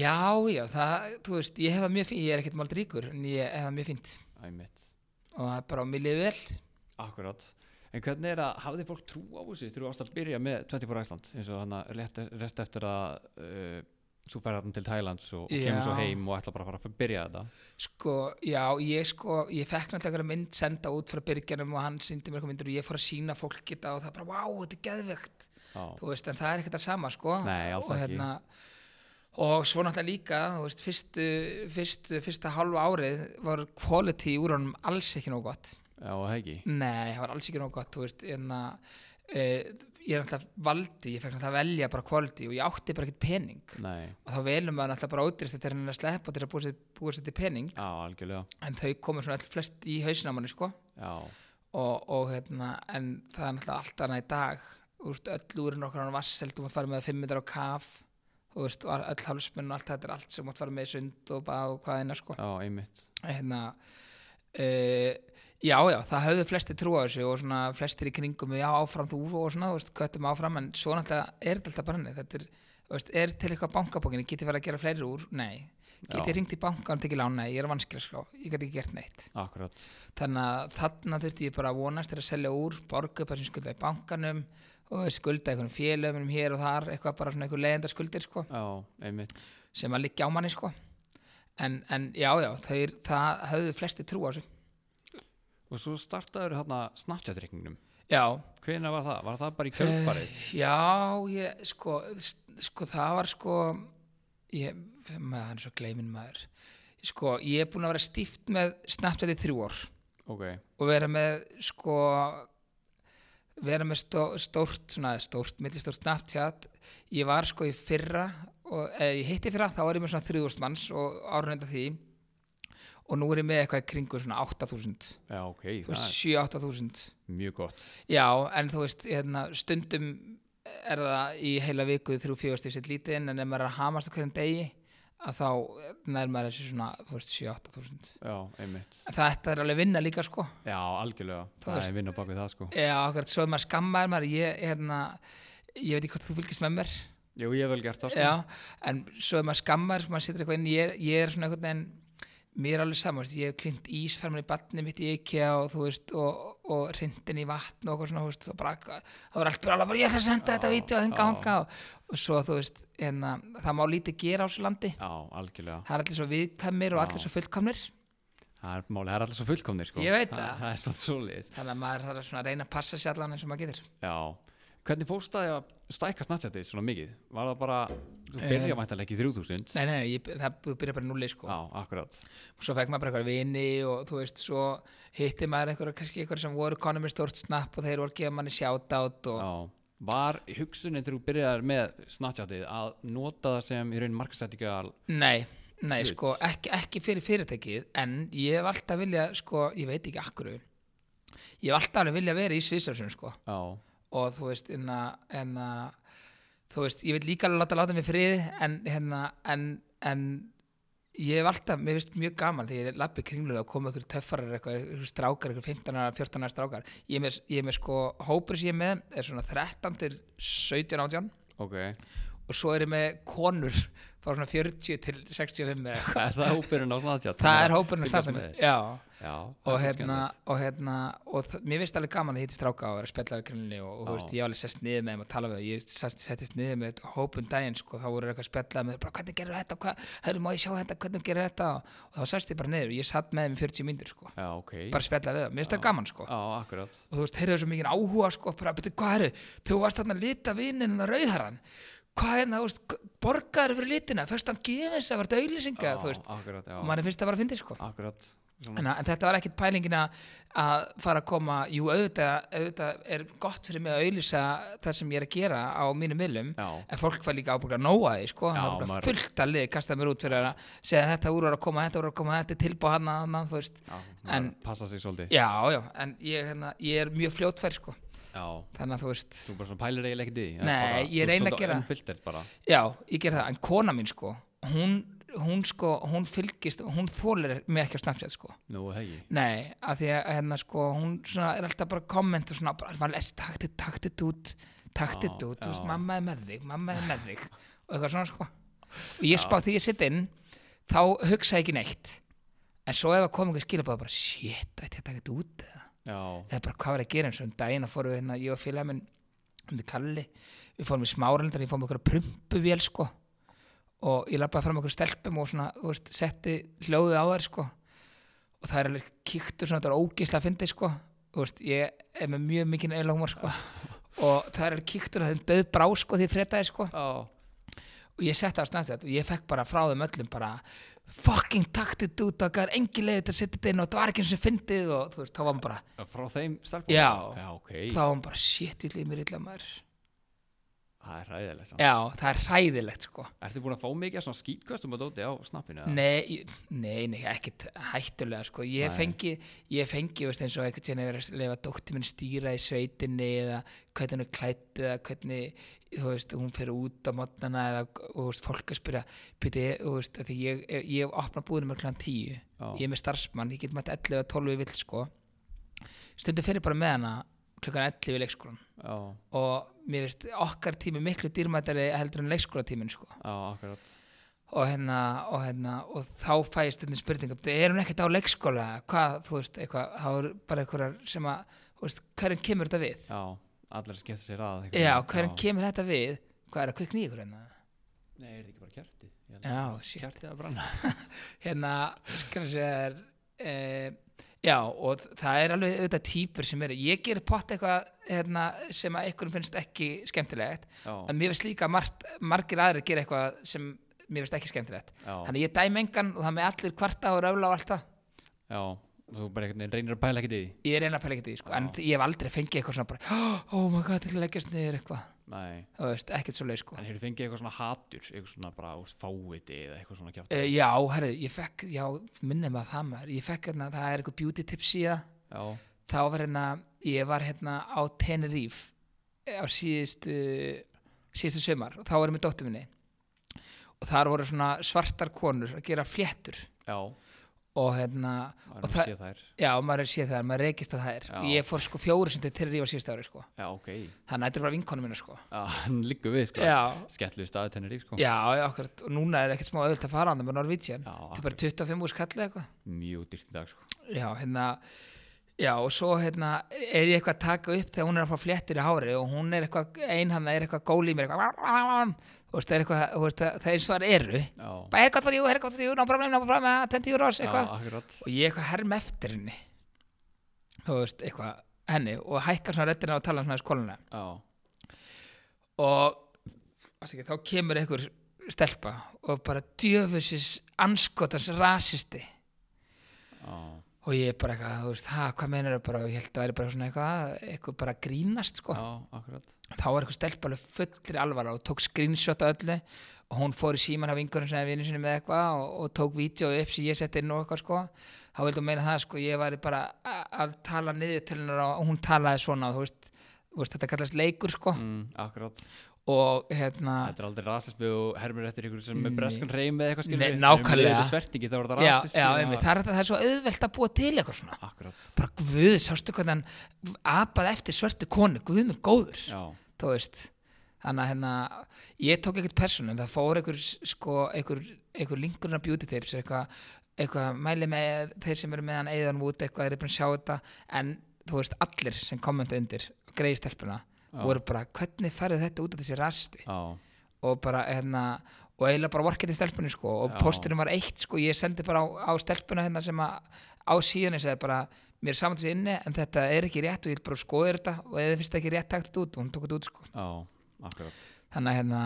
Já, já, það, þú veist, ég hef það mjög fínt, ég er ekkert mál ríkur, en ég hef það mjög fínt. Æmitt og það er bara á mér liðið vel. Akkurat En hvernig er að, hafði fólk trú á þessu þú varst að byrja með 24 Æsland eins og hann rétt, rétt eftir að uh, þú færði hann til Thailands og, og kemur svo heim og ætla bara að fara að byrja þetta Sko, já, ég sko, ég fekk náttúrulega mynd senda út frá byrgjanum og hann síndi mér eitthvað myndir og ég fór að sína fólk þetta og það bara, vá, þetta er geðvegt, þú veist, en það er ekkert það sama, sko. Nei, alls og, ekki. og svo náttúrulega líka, þú veist, fyrstu, fyrstu, fyrsta halva árið var quality úr honum alls ekki nóg gott. Já og hegi Nei, það var alls ekki nóg gott, þú veist, en að, e, ég er náttúrulega valdi, ég fekk náttúrulega að velja bara quality og ég átti bara ekkert pening. Nei, og þá velum maður náttúrulega bara ódýrst þetta er hann að sleppa til að búa sér, búa sér til pening. Já, algjörlega. En þau komur svona öll flest í hausinn á manni sko. Já, og, og hérna, en það er náttúrulega allt annað í dag. Þú veist, öll úrinn okkar hann vasseld þú mátt fara með 5 metrar á kaf. Þú veist, og öll hálfsmenn og allt þetta er allt sem mátt fara með í sund og bað og hvað eina sko. Já, einmitt. Hérna uh, já, já, það höfðu flesti trú á þessu og svona flestir í kringum já, áfram þú og svona, veist, köttum áfram en svo náttúrulega er þetta alltaf bara henni þetta er, veist, er til eitthvað bankabókinni getið verið að gera fleiri úr, nei. Getið ringt í bankan og tekið lán, nei, ég er vanskil sko. ég get ekki gert neitt. Akkurat. Þannig að þarna þurfti ég bara að vonast til að selja úr, borga upp það sem skulda í bankanum og skulda einhvern félöfum hér og þar, eitthvað bara svona einhver leiðenda skuldir sko, Já, sem að liggja á manni sko. en, en já, já, þeir, það höfðu flesti trú á þessu Og svo startaður hérna Snapchat-reikningnum. Já, Hvenær var það? Var það bara í kjölfarið? já, ég, sko, sko það var sko ég, maður, hann er svo gleimin maður. Sko, ég er búin að vera stíft með Snapchat í þrjú ár. Ok, og vera með sko vera með stó, stórt svona, stórt, millistórt Snapchat. Ég var sko í fyrra og eða ég hitti fyrra, þá var ég með svona 3000 manns og árunenda því og nú er ég með eitthvað í kringu svona 8000 já, ok, það er 7-8000 mjög gott. Já, en þú veist, hérna, stundum er það í heila viku þrjú fjögust í sitt lítið inn en ef maður er að hamast á hverjum degi að þá nær maður þessi svona, þú veist, 7-8000 Já, einmitt. En þetta er alveg vinna líka sko. Já, algjörlega. Það veist. er vinn á bak við það sko. Já, akkurat, svo er maður skammaður maður, ég, hérna, ég veit ekki hvort þú fylgist með mér, Jú, ég hef vel gert það sko. Já, en svo er maður skammaður, maður mér er alveg saman, veist, ég hef klint ísferman í batni mitt í IKEA og þú veist, og, og hrindin í vatn og eitthvað svona, veist, og bara, það var allt bara bara, ég ætla að senda þetta Já, vídeo og hinga já. hanga og, og svo, þú veist, hérna, það má lítið gera á þessu landi, algjörlega. Það er allir svo viðkvæmir og allir svo fullkomnir, Það er máli, það er alltaf svo fullkomnir sko. Ég veit það það. Það er þannig að maður þarf að reyna að passa sér allan eins og maður getur. Já. Hvernig fórst það að stækka Snapchatið svona mikið? Var það bara, þú byrja væntanlega ekki í 3000 Nei, nei, ég, það byrja bara núli, sko. Já, akkurat svo fekk maður bara eitthvað vini og þú veist, svo hitti maður eitthvað, kannski eitthvað sem voru konum með stórt snapp og þeir voru að gefa manni shoutout og Já Var hugsunin þegar þú byrjaðir með Snapchatið að nota það sem í raun markasettingal nei, nei, Hlut. sko, ekki, ekki fyrir fyrirtækið en ég hef alltaf vilja, sko, ég veit ekki akkur og þú veist en að, þú veist, ég vil líka alveg láta láta mig í friði en hérna en, en ég hef alltaf, mér finnst mjög gaman þegar ég lappi kringlulega og koma ykkur töffarar eitthvað, ykkur strákar, ykkur 15 ára, 14 ára strákar. Ég er með, ég er með sko, hópur sem ég er með er svona 13 til 17 átján. Ok. Og svo er ég með konur frá svona 40 til 65 eða eitthvað. Er það hópurinn á Snapchat? það er hópurinn á já, Já, og það er hérna, og hérna og mér finnst alveg gaman að hitti stráka og vera að spjalla við grinni og, og veist, ég hef alveg sest niður með þeim og tala við ég settist niður með hópum daginn sko, þá voru eitthvað að spjalla með bara hvernig gerur þetta? Hvað, hörru má ég sjá þetta, hvernig gerur þetta? Og, þá sest ég bara niður og ég satt með þeim í 40 mínútur sko, Já, ok. Bara að spjalla við þeim, mér finnst það gaman sko. Já, og þú veist, hvað er það, veist, borgaður fyrir litina, fyrst hann gefið þess að verða auðlýsinga, og manni finnst það bara að fyndi sko. En, en þetta var ekkit pælingin að fara að koma, jú auðvitað, auðvitað er gott fyrir mig að auðlýsa það sem ég er að gera á mínum miðlum Já, en fólk var líka ábúinlega að nóa því sko, fullt að liði kastað mér út fyrir að segja þetta úr var að koma, þetta úr var að koma, þetta tilbúið hann að en, Passa sig svolítið. Já, já, en ég, hérna, ég er mjög fljótfær sko, Já. Þannig að þú veist Þú bara svona pælir eiginlega ekkert í því Nei, bara- ég þú ert reyni að svolítið gera- Unfiltert bara. Já, ég ger það, en kona mín sko hún, hún sko, hún fylgist hún þólir mig ekki á Snapchat sko. Nú, hegi Nei, að því að hérna sko hún svona er alltaf bara að kommenta svona bara, var lest, takt it, takt it út takt Já, út, þú veist, já. mamma er með þig mamma er með þig. Og eitthvað svona sko. Og ég spá því ég sitt inn þá hugsa ég ekki neitt. En svo ef að koma einhver skilabáð bara, shit, ætti ég að taka þetta út eða eða bara hvað var að gera eins og um daginn? Að fórum við hérna, ég og félag minn um því Kalli, við fórum í smáralindar ég fórum okkur að prumpuvél sko. Og ég lappaði fram okkur stelpum og svona, þú veist, setti hljóðið á þær sko. Og það er alveg kíktur svona, þetta er ógislega að fyndi sko. Þú veist, ég er með mjög mikinn eilahumar sko. Og það er alveg kíktur að þeim döð brá sko því fréttaði sko. Já. Og ég setti á Snapchat og ég fekk bara frá þeim öllum bara fucking taktið út og það er engin leið til að setja þetta inn og það var ekki eins og fyndið og þú veist, þá var hann bara Frá þeim stelpum Já. Já, ok þá var hann bara shit, ég líf mér illa maður Það er ræðilegt já, það er hræðilegt sko Ertu búin að fá mikið svona skýtkastum að dóti á snappinu? nei, ég- nei, nei, ekkert hættulega sko, ég Nei. fengi ég fengi, veist, eins og einhvern tíðan hefur að lefa dóttir minn stýra í sveitinni eða hvernig hún er klætt eða hvernig, þú veist, hún fer út á mótnana eða, og þú veist, fólk að spyrja byrja, þú veist, að því ég ég hef opnað búðinu með klæðan tíu. Já. ég er með starfsmann, ég get mætt 11 eða 12 vill sko. Stundum fyrir bara með hana klukkan 11 í leikskólan Já, og mér finnst okkar tími miklu dýrmættari heldur en leikskólatímin sko. já, og hérna og hérna og þá fæ ég stundin spurninga er hún ekkert á leikskóla? Hvað, þú veist, eitthvað, þá er bara einhverjar sem að, þú veist, hverjum kemur þetta við Allir skemmta sér að já, hverjum kemur þetta við? Hvað er að kvikna í ykkur hérna? Nei, er þetta ekki bara held Já, að. Kjartið að branna hérna, ég segja þér eh, já, og það er alveg auðvitað típur sem eru, ég gerir pott eitthvað hérna, sem að ykkur finnst ekki skemmtilegt, Já, en mér finnst líka margt, margir aðrir gera eitthvað sem mér finnst ekki skemmtilegt. Já, þannig ég dæmi engan og það með allir kvarta og röfla og allt það. Já Þú bara einhvern veginn reynir að pæla ekkert í því? Ég reyna að pæla ekki því sko. en ég hef aldrei fengið eitthvað svona bara oh my god, að leggjast niður eitthvað. Nei, þú veist, ekkert svo leið sko. en hefur fengið eitthvað svona hatur eitthvað svona bara úst, fáviti eða eitthvað svona kjátt uh, já, herri, ég fekk já, minnum að það maður. Ég fekk hérna, það er eitthvað beauty tips í það Já, þá var hérna, ég var hérna á Tenerife á síðustu síðustu sömar þá var ég með dóttur minni. Og þar voru svona svartar konur að gera fléttur. Já, og hérna, maður Og það- að sé þær. Já, maður er séð það maður reykist að er, Já. ég fór sko fjóru sem til Tenerife á síðustu ári sko, Já, ok. Þannig að þetta er bara vinkonu mínu sko. Já, hann liggur við sko. Já, Skellu staðu tennir í sko. Já, akkurat. Og núna er ekkert smá öðvöld að fara á það með Já, þetta er bara 25 úr skallið eitthvað. Mjög dýrt í dag sko. Já, hérna já, og svo hérna er ég eitthvað að taka upp þegar hún er að fá fléttur í hári og hún er eitthvað, ein hann er eitthvað góli mér eitthvað veist, það er eitthvað, þú veist, það er það eru. Bara haircut for you, haircut for you, no problem, no problem 20 euros, og ég eitthvað herm eftir henni. Þú veist, eitthvað henni. Og hækkar svona röddina og tala svona skóluna Já, og ekki, þá kemur einhver stelpa og bara djöfusis anskotans rasisti. Já, og ég er bara eitthvað, þú veist, ha, hvað meinar þau bara, og ég held að það væri bara svona eitthvað, eitthvað bara grínast, sko. já, akkurat Þá var eitthvað stelpa alveg fullri alvara og tók screenshot af öllu og hún fór í síman af vingurum sem er vinnu sinni með eitthvað og, og tók vídeo upp sem ég sett inn og eitthvað, sko. Þá vildu meina það sko ég væri bara að tala niður til hennar og hún talaði svona þú veist, þú veist þetta kallast leikur sko mm, akkurát og hérna Þetta er aldrei rasismi og hermur eftir ykkur sem er breskan reym eða eitthvað skilur nákvæmlega. Svertingi er þetta já, já, einmitt, það, er, það er svo auðvelt að búa til eitthvað svona. Akkurát bara guð, sástu hvernig hann apaði eftir svörtu konu, guð með góður. Þú veist þannig að hérna, ég tók ekkert persónu það fór einhver sko, einhver, einhver linkurinn af beauty tips eitthvað, eitthvað mæli með þeir sem eru með hann eðan út, eitthvað er búin að sjá þetta en þú veist, allir sem kommenta undir greiði stelpuna, Já. voru bara hvernig færið þetta út af þessi rasisti já, og bara hérna og eiginlega bara vorkið til stelpunni sko og posturinn var eitt sko, ég sendi bara á, á stelpuna hérna sem að á síðan ég segi bara, mér er saman þessi inni en þetta er ekki rétt og ég vil bara skoða þetta og ef þið finnst það ekki rétt takt þetta út. Og hún tók þetta út sko. Já, þannig að hérna,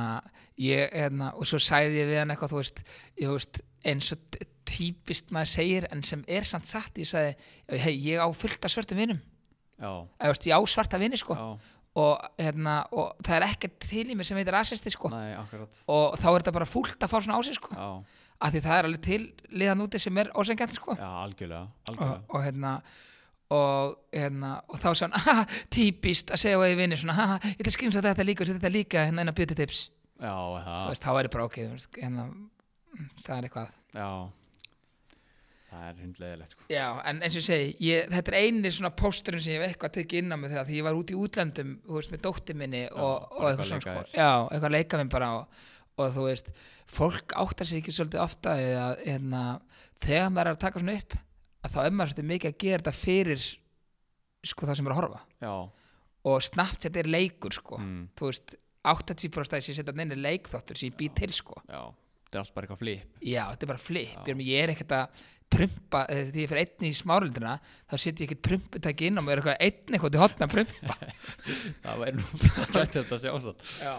ég, hérna og svo sagði ég við hann eitthvað þú veist, ég, þú veist eins og típist maður segir en sem er samt satt, ég sagði hei, ég á fullt af svörtum vinum. Já, eða þú veist, ég á svarta vini sko. Já, og, hérna, og það er ekkert til í mér sem heitir rasisti sko. Nei, og þá er þetta bara fúlt að fá svona á sig sko. Af því það er alveg til liðan úti sem er ósengjant sko. Já, algjörlega, algjörlega. og hérna og, hérna, og þá sagði hann típist að segja á eigi vinni svona, ég ætla að skrinsa þetta líka og setja þetta líka hérna inn á beauty tips. Já, veist, þá er ég bara ok veist, hérna, mm, það er eitthvað. Já Það er hundlegilegt sko. Já, en eins og ég segi, ég, þetta er eini svona pósturinn sem ég hef eitthvað tekið inn á mig þegar því ég var út í útlöndum, þú veist, með dóttir minni og, og bara eitthvað svona sko, já, eitthvað að leika minn bara og, og þú veist, fólk áttar sig ekki svolítið ofta að hérna, þegar maður er að taka svona upp að þá er maður svolítið mikið að gera þetta fyrir sko það sem er að horfa. Já, og Snapchat er leikur sko. Mm, þú veist, 80% að ég setja neina leikþáttur sem ég bý til sko. Já. Það er allt bara eitthvað flip. Já, þetta er bara flip, Já. ég er ekkert að prumpa, eh, því ég fyrir einn í smáraldina þá setja ég ekkert prumputæki inn og mér er eitthvað einn eitthvað til hotna að prumpa. Það væri nú fyrst að skætti þetta að sjá svo já,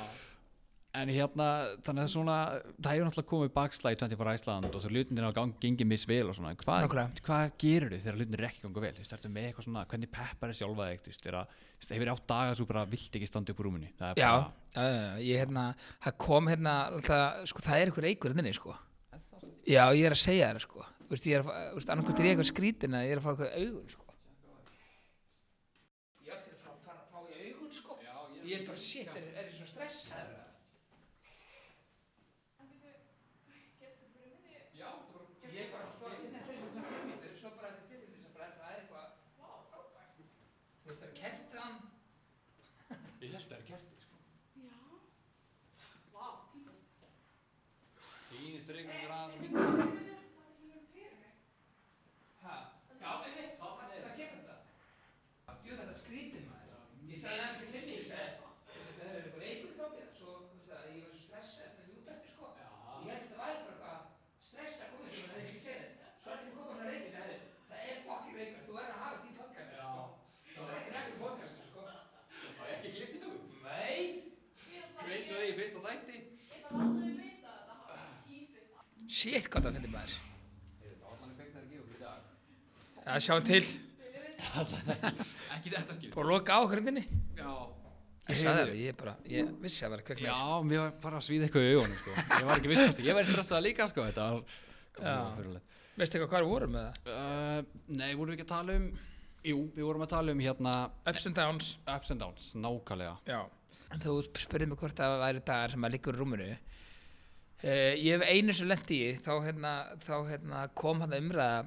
En hérna, þannig að svona, það hefur náttúrulega komið bakslæg í 24 Æsland og svo hlutinir á gang gengið misvel og svona, en hvað, hvað gerur þið þegar hlutinir er ekki gangu vel? Þú veist, ertu með eitthvað svona, hvernig peppar er sjálfa þig, þú veist, er að, þú veist, hefur átt daga svo bara vilt ekki standa upp úr rúminni? Það er já, bara, já, ég hérna það kom hérna, alltaf, sko það er eitthvað eikur þinni sko. Já, ég er að segja það sko Þú veist, ég er að, þú veist, annarkvæmt er ég eitthvað skrítin að ég er að fá eitthvað augun sko. Ég til að fá, fá, fá í augun sko. Já, ég er bara, shit, er, er ég svona stressaður eða? Já, bara, ég er bara að finna þess að það fyrir mér, svo bara þetta til þess að bara það er eitthvað, vá, frábært. Þú veist, það er kertan, Ég held að það er kerti, sko. Já. Vá, típist. Sýnist reyngur aðeins og mikið. ha, já, við veit, það er að gera þetta. Djú, þetta er skrítið maður. Ég sagði það ekki fyrir mig, ég sagði, það er eitthvað eikur í gangi, svo, þú veist það, ég var svo stressað eftir það jútarpi, sko. Ég held að það væri bara eitthvað stress að koma sem það hefði ekki segið þetta. Svo er þetta koma svona reykir, sagði, það er fokkin reykar, þú verður að hafa þetta í podcastinu, sko. Það er ekki reykar í podcastinu, sko. Það er ekki klippið þú. Nei. Ég ætla Veitu ég- þig í fyrsta þætti. ég ætla að láta þau vita að þetta hafi típist. Shit, hvað það finnir maður. Var. Já, sjáum til. Ekki þetta skil. Búið að loka á hverjumni. Já. Ég sagði það, ég bara, ég vissi að það var Já, kveiklega. mér var bara að svíða eitthvað í augunum, sko. Ég var ekki viss hvort, ég var stressað líka, sko, þetta var... Já. fyrirlegt. Veistu eitthvað hvað við vorum með það? Uh, nei, vorum við ekki að tala um Jú, við vorum að tala um hérna Ups and downs. Ups and downs, nákvæmlega Já. En þú spurði mig hvort það væri dagar sem að liggur í rúminu. Uh, ég hef einu sem lendi í, þá, hérna, þá hérna, kom hann umræða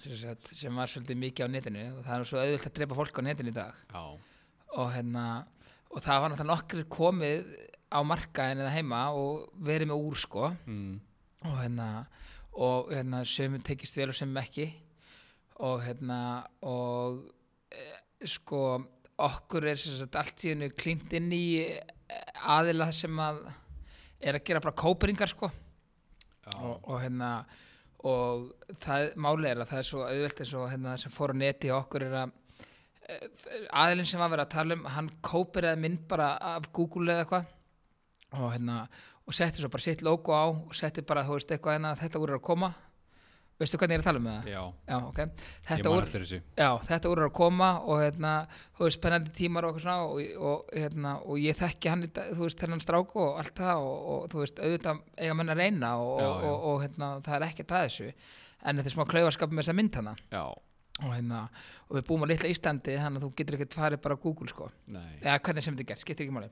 sem, sagt, sem var svolítið mikið á netinu og það er svo auðvilt að drepa fólk á netinu í dag. Og, hérna, og það var náttúrulega nokkur komið á markaðin eða heima og verið með úr sko. mm, og hérna og hérna sömum tekist vel og sömum ekki og hérna og e, sko okkur er sem sagt allt í hennu klínt inn í eh, aðila sem að er að gera bara kóperingar sko. Og, og hérna og það máli er að það er svo auðvelt eins og hérna sem fór á neti okkur er að aðilinn sem var verið að tala um hann kóperaði mynd bara af Google eða eitthvað. Og hérna og setti svo bara sitt logo á og setti bara þú veist eitthvað hérna þetta úr að koma veistu hvernig ég er að tala um það? já. Já, ok. Ég þetta man úr, eftir þessu. Já, þetta úr að koma og hérna, þú veist, spennandi tímar og, eitthvað svona, og, og, hérna, og ég þekki hann, þú veist, þennan strák og allt það og, og þú veist, auðvitað eiga menn að reyna og, Já, og, já. og, hérna, það er ekkert að þessu. En þetta er smá klaufaskap með þessa mynd hana Já, og, hérna, og við búum á litla Íslandi þannig að þú getur ekkert farið bara á Google sko. Nei. Eða hvernig sem þetta er gert, skiptir ekki máli.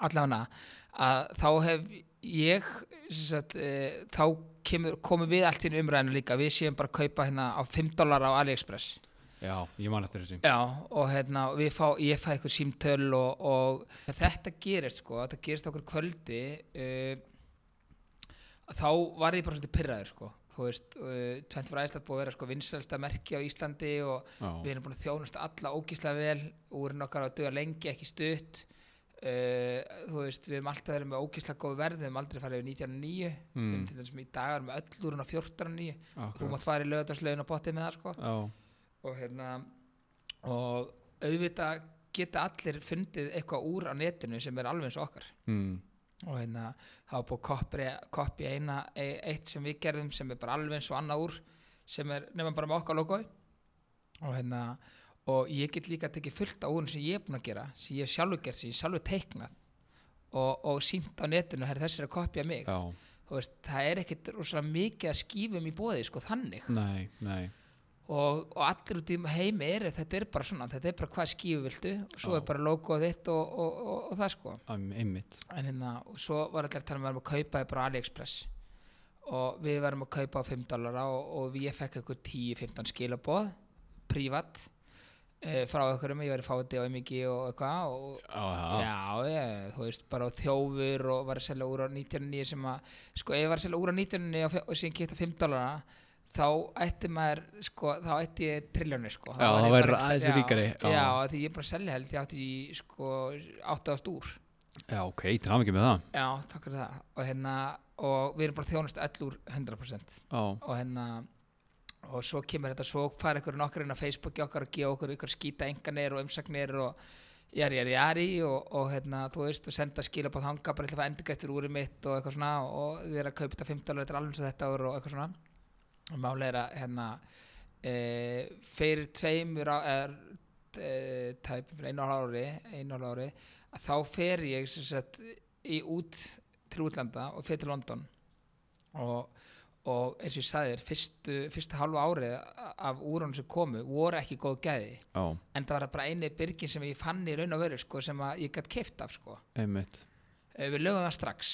Allavega að þá hef ég sagt, e, þá kemur, komum við allt einu umræðinu líka. Við séum bara að kaupa hérna á 5 dólar á AliExpress. Já, ég man eftir þessu. Já, og hérna, fá, ég fæ eitthvað símtöl og, og þetta gerist sko, þetta gerist okkur kvöldi uh, þá var ég bara svolítið pyrraður sko, þú veist, uh, 24 Æsland búið að vera sko vinsælsta merki á Íslandi og Já, við erum búin að þjónast alla ógíslega vel, úrinn okkar á að duga lengi, ekki stutt uh, þú veist, við erum alltaf verið með ógíslega góð verð, við erum aldrei farið yfir 1909 Mm. við erum til með í dag erum með öll úrinn á 1409 og þú mátt fara í lögðarslögin og bóttið með það sko. Já, og hérna og auðvitað geta allir fundið eitthvað úr á netinu sem er alveg eins og okkar. Mm. og hérna það var búið koppi eina e, eitt sem við gerðum sem er bara alveg eins og annað úr sem er nefnum bara með okkar logoi og hérna og ég get líka tekið fullt á úrun sem ég er búin að gera sem ég hef sjálfur gert, sem ég hef sjálfur teiknað. Og, og símt á netinu þessi er að kopja mig. Veist, það er ekkit rosalega mikið að skífum í bóði sko þannig. Nei, nei. Og, og allir út í heimi eru þetta er bara svona, þetta er bara hvað skífu viltu. Og svo Já. er bara logoð þitt og, og, það sko. Einmitt. En hérna, og svo var allir að tala um að við varum að kaupa bara AliExpress. Og við varum að kaupa á 5 dollara og, og ég fekk eitthvað 10-15 skilaboð prívat frá okkur um ég verið fáið á MG og eitthvað og Já, já, ég, þú veist, bara þjófur og var að selja úr á 99 sem að, sko, ef ég var að selja úr á 99 og, og síðan kipta 5 dólarna þá ætti maður, sko, þá ætti ég triljónir, sko. Já, var þá bara aðeins ríkari, já. Já, því ég er bara að selja held, ég átti í, sko, 8 úr. já, ok, til hann ekki með það Já, takk fyrir það. Og hérna, og við erum bara þjónust öll úr 100%. Já, Og hérna, og svo kemur þetta, svo fara ykkur nokkur inn á Facebooki okkar og gefa okkur ykkur skýta enganir og umsagnir og jari, jari, jari og, og hérna, þú veist, og senda skila på þanga bara eitthvað endur gættur úrið mitt og eitthvað svona og þið er að kaupa þetta 15 þetta er alveg eins og þetta og eitthvað svona. Og máli er að hérna e, fyrir tveimur á, er, e, fyrir einu hálf ári einu hálf ári að þá fer ég sem sagt í út til útlanda og fer til London og, og eins og ég sagði þér fyrstu, fyrsta halva árið af úrunum sem komu voru ekki góð gæði. Já, en það var bara eini byrgin sem ég fann í raun og veru sko, sem ég gætt keift af sko. Eh, við lögum það strax.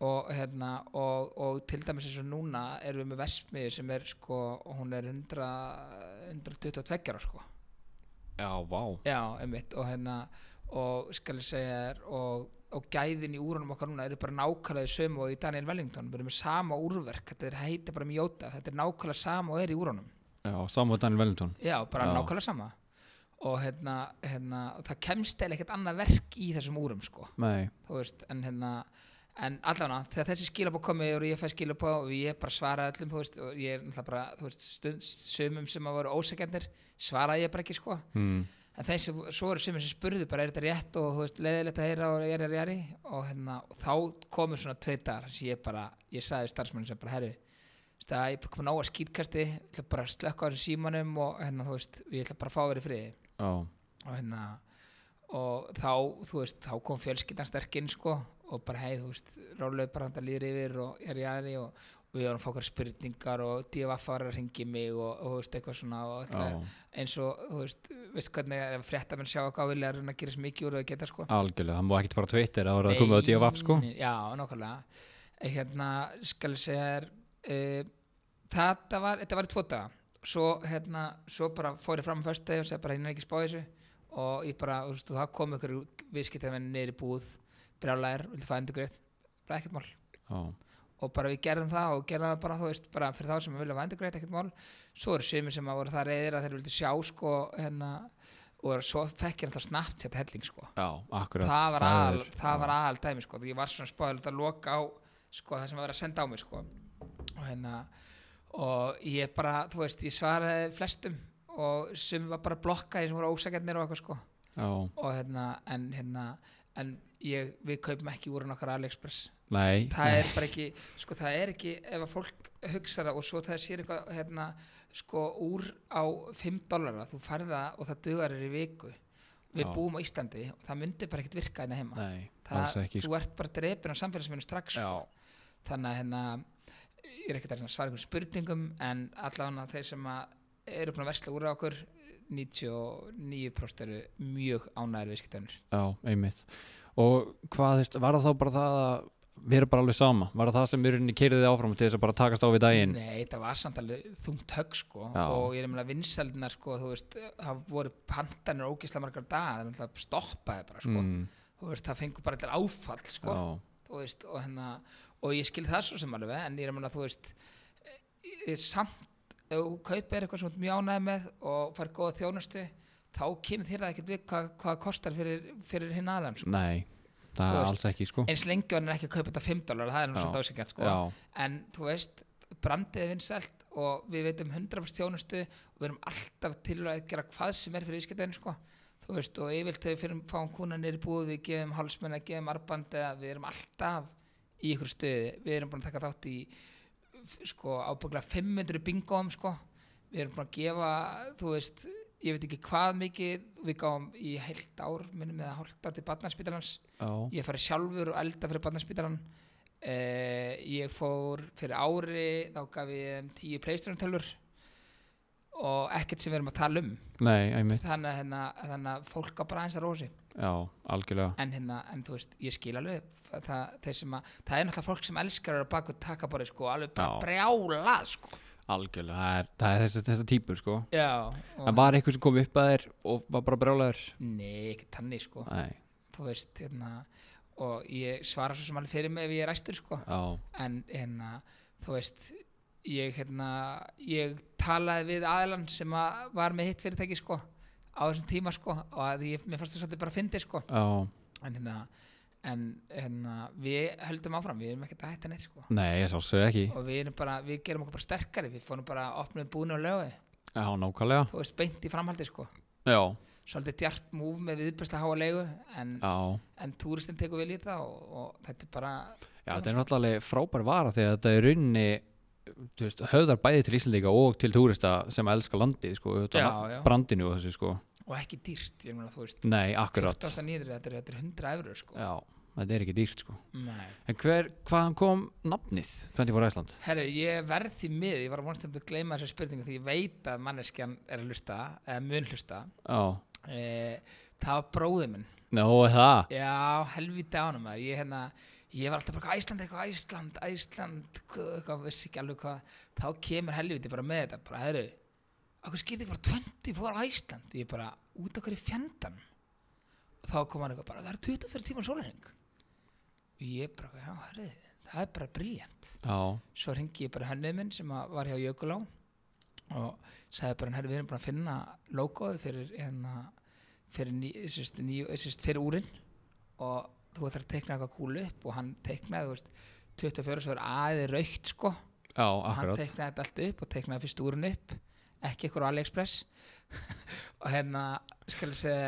Og, hérna, og, og til dæmis eins og núna erum við með Vestmiðu sem er sko, hún er 100, 122 ára sko. Já, vá. Já, einmitt. Og hérna og skal ég segja þér og, og gæðin í úrunum okkar núna eru bara nákvæmlega í sömu og í Daniel Wellington. Við erum með sama úrverk, þetta er heitir bara mjóta þetta er nákvæmlega sama og er í úrunum. Já, saman Daniel Wellington. Já, bara Já. nákvæmlega sama. Og hérna, hérna og það kemst eða ekkert annað verk í þessum úrum sko, veist, en hérna en allavega, þegar þessi skilabóð komið og ég fæ skilabóð og ég bara svara öllum, veist, og ég er náttúrulega bara, þú veist, stund, sumum sem að voru ósækjarnir, svaraði ég bara ekki, sko. Mm. En þeir sem, svo eru sumir sem spurðu bara, er þetta rétt? Og, þú veist, leiðilegt að heyra og ég er jari og hérna, og þá komu svona tvei dagar, sem ég bara, ég sagði starfsmann sem bara, herri, þú veist, að ég er komin á að skýtkasti, ég ætla bara að slökka á þessu símanum og hérna, þú veist, ég ætla bara að fá að í friði. Já, og hérna og þá, þú veist, þá kom fjölskyldan sterk inn sko og bara hei, þú veist, rólega bara hann líður yfir og ég er aðri og, og við varum að fá okkar spurningar og var að ringi mig og, og veist, eitthvað svona og eins og, þú veist, veist hvernig ef fréttamenn sjá eitthvað vilja að reyna að gera svo mikið úr og að geta sko. Algjörlega, hann má ekkert fara Twitter að voru að koma á DFF sko. Já, nákvæmlega. Eh, hérna, skal ég segja þér uh, þetta var, þetta var í tvo daga. Svo, hérna, svo bara fór ég fram á föstudegi og segi bara, hérna er ekki spáð þessu. Og ég bara, þú veist, það kom ykkur viðskiptamenn niður í búð brjálæðir, viltu fá endur greitt bara ekkert mál og bara við gerðum það og gerðum það bara, þú veist, bara fyrir þá sem vilja fá endur greitt ekkert mál. Svo eru sumir sem að voru það reyðir að þeir vildu sjá sko, hérna og svo fekk ég alltaf snabbt þetta helling sko. Já, akkurat. Það var aðal, það var aðal dæmi sko, ég var svona spáðilegt að loka á sko, það sem var að senda á mig sko. og hérna og ég bara, þú veist, ég svaraði flestum og sem var bara blokkaði sem voru ósækjarnir og eitthvað sko. Já, og hérna, en hérna en ég, við kaupum ekki úr okkar AliExpress nei, það er bara ekki, sko það er ekki ef að fólk hugsa það og svo það sér eitthvað hérna, sko úr á 5 dollara, þú færð það og það dugar þér í viku. Við Já. búum á Íslandi og það myndi bara ekkert virka hérna heima. Nei, það, ekki þú sko. ert bara drepin á samfélagsmyndinu strax sko. Já, þannig að hérna ég er ekkert að að svara ykkur spurningum en allavega þeir sem að eru búin að versla úr á okkur 99% eru mjög ánæður viðskiptænur Já, einmitt. Og hvað, þú var það þá bara það að við erum bara alveg sama, var það það sem við erum keiriði áfram til þess að bara takast á við daginn? Nei, það var samt alveg þungt högg sko. Já. og ég er meina vinsældinar sko veist, það voru pantanir ógislega margar dag, það er stoppaði bara sko, mm, veist, það fengur bara allir áfall sko, veist, og hérna og ég skil það svo sem alveg, en ég er meina þú veist, ég, samt ef þú kaupir eitthvað sem þú ánægð með og fær góða þjónustu þá kemur þér það ekkert við hvað, hvað kostar fyrir, fyrir hinn aðlan sko. nei, það er alls ekki sko eins lengi og hann er ekki að kaupa þetta 5 dólar það er Já. svolítið ásækjart sko. Já, en þú veist, brandið er vinsælt og við veitum 100% þjónustu og við erum alltaf til að gera hvað sem er fyrir ískiptæðinu sko. þú veist, og yfirlt þegar við fyrir fáum kúna niður í búð, við gefum hálsmenn gefum arband eða við erum alltaf í ykkur stöði, við erum búin að taka þátt í sko ábygglega 500 bingoum sko við erum búin að gefa, þú veist ég veit ekki hvað mikið við gáum í heilt ár, minnum með að hálft ár til barnarspítalans ég farið sjálfur og elda fyrir barnaspítalan uh, ég fór fyrir ári þá gaf ég tíu playstation tölur og ekkert sem við erum að tala um. Nei, einmitt. Þannig að, hérna, þannig að fólk á bara eins að rósi Já, algjörlega. En, hérna, en þú veist, ég skil alveg það, það, að, það er náttúrulega fólk sem elskar að baka taka bara sko, alveg bara Já. brjála sko. Algjörlega, það er, það er þessi, þessi típur sko já, En var eitthvað sem kom upp að þér og var bara brjálæður? nei, ekki tannig sko. Nei, þú veist, hérna og ég svara svo sem alveg fyrir mig ef ég er æstur sko. já, en hérna, þú veist ég, hérna, ég talaði við aðlan sem að var með hitt fyrirtæki sko, á þessum tíma sko, og að ég, mér fannst það svolítið bara að fyndi sko. já en hérna, en hérna við höldum áfram, við erum ekkert að hætta neitt sko. Nei, ég sálsög ekki. Og við bara, við gerum okkur bara sterkari við fórum bara að opna búinu og lögu Já, nákvæmlega. Þú veist, beint í framhaldi sko. Já, svolítið djart múf með viðbærslega háa leigu en, já. en túristin tekur vel í það og, og þetta er bara Já, þetta er náttúrulega frábær vara að þetta er runni þú veist, höfðar bæði til Íslandíka og til túrista sem elska landið sko, auðvitað Já, já. brandinu og þessu sko og ekki dýrt, ég meina þú veist Nei, akkurat. 14.9. þetta er, þetta er 100 eurur sko. Já, þetta er ekki dýrt sko. Nei. En hver, hvaðan kom nafnið 24 Æsland? Herru, ég verð því mið, ég var að vonast að gleyma þessar spurningu því ég veit að manneskjan er að hlusta eða mun hlusta. E, það var bróðið minn. Nó, það? Já, helviti ánum maður. Ég, hérna, ég var alltaf bara Æsland eitthvað, Æsland Æsland, hvað, eitthvað, vissi ekki alveg hvað. Þá kemur helviti bara með þetta bara, herru, okkur skýrði ekki bara 24 Æsland ég bara, út af hverju fjandan og þá kom hann eitthvað bara, það er 24 tíma sólring og ég bara, já, herru það er bara briljant Já, svo ringi ég bara hennið minn sem var hjá Jökulá og sagði bara herri við erum bara að finna logoð fyrir hérna fyrir, ný, sérst, ný, sérst, fyrir úrin og þú ætlar að teikna eitthvað kúlu upp og hann teiknaði þú veist 24 svo er aðið raukt sko. Já, og hann teiknaði þetta allt upp og teiknaði fyrst úrin upp ekki eitthvað á AliExpress. Og hérna segja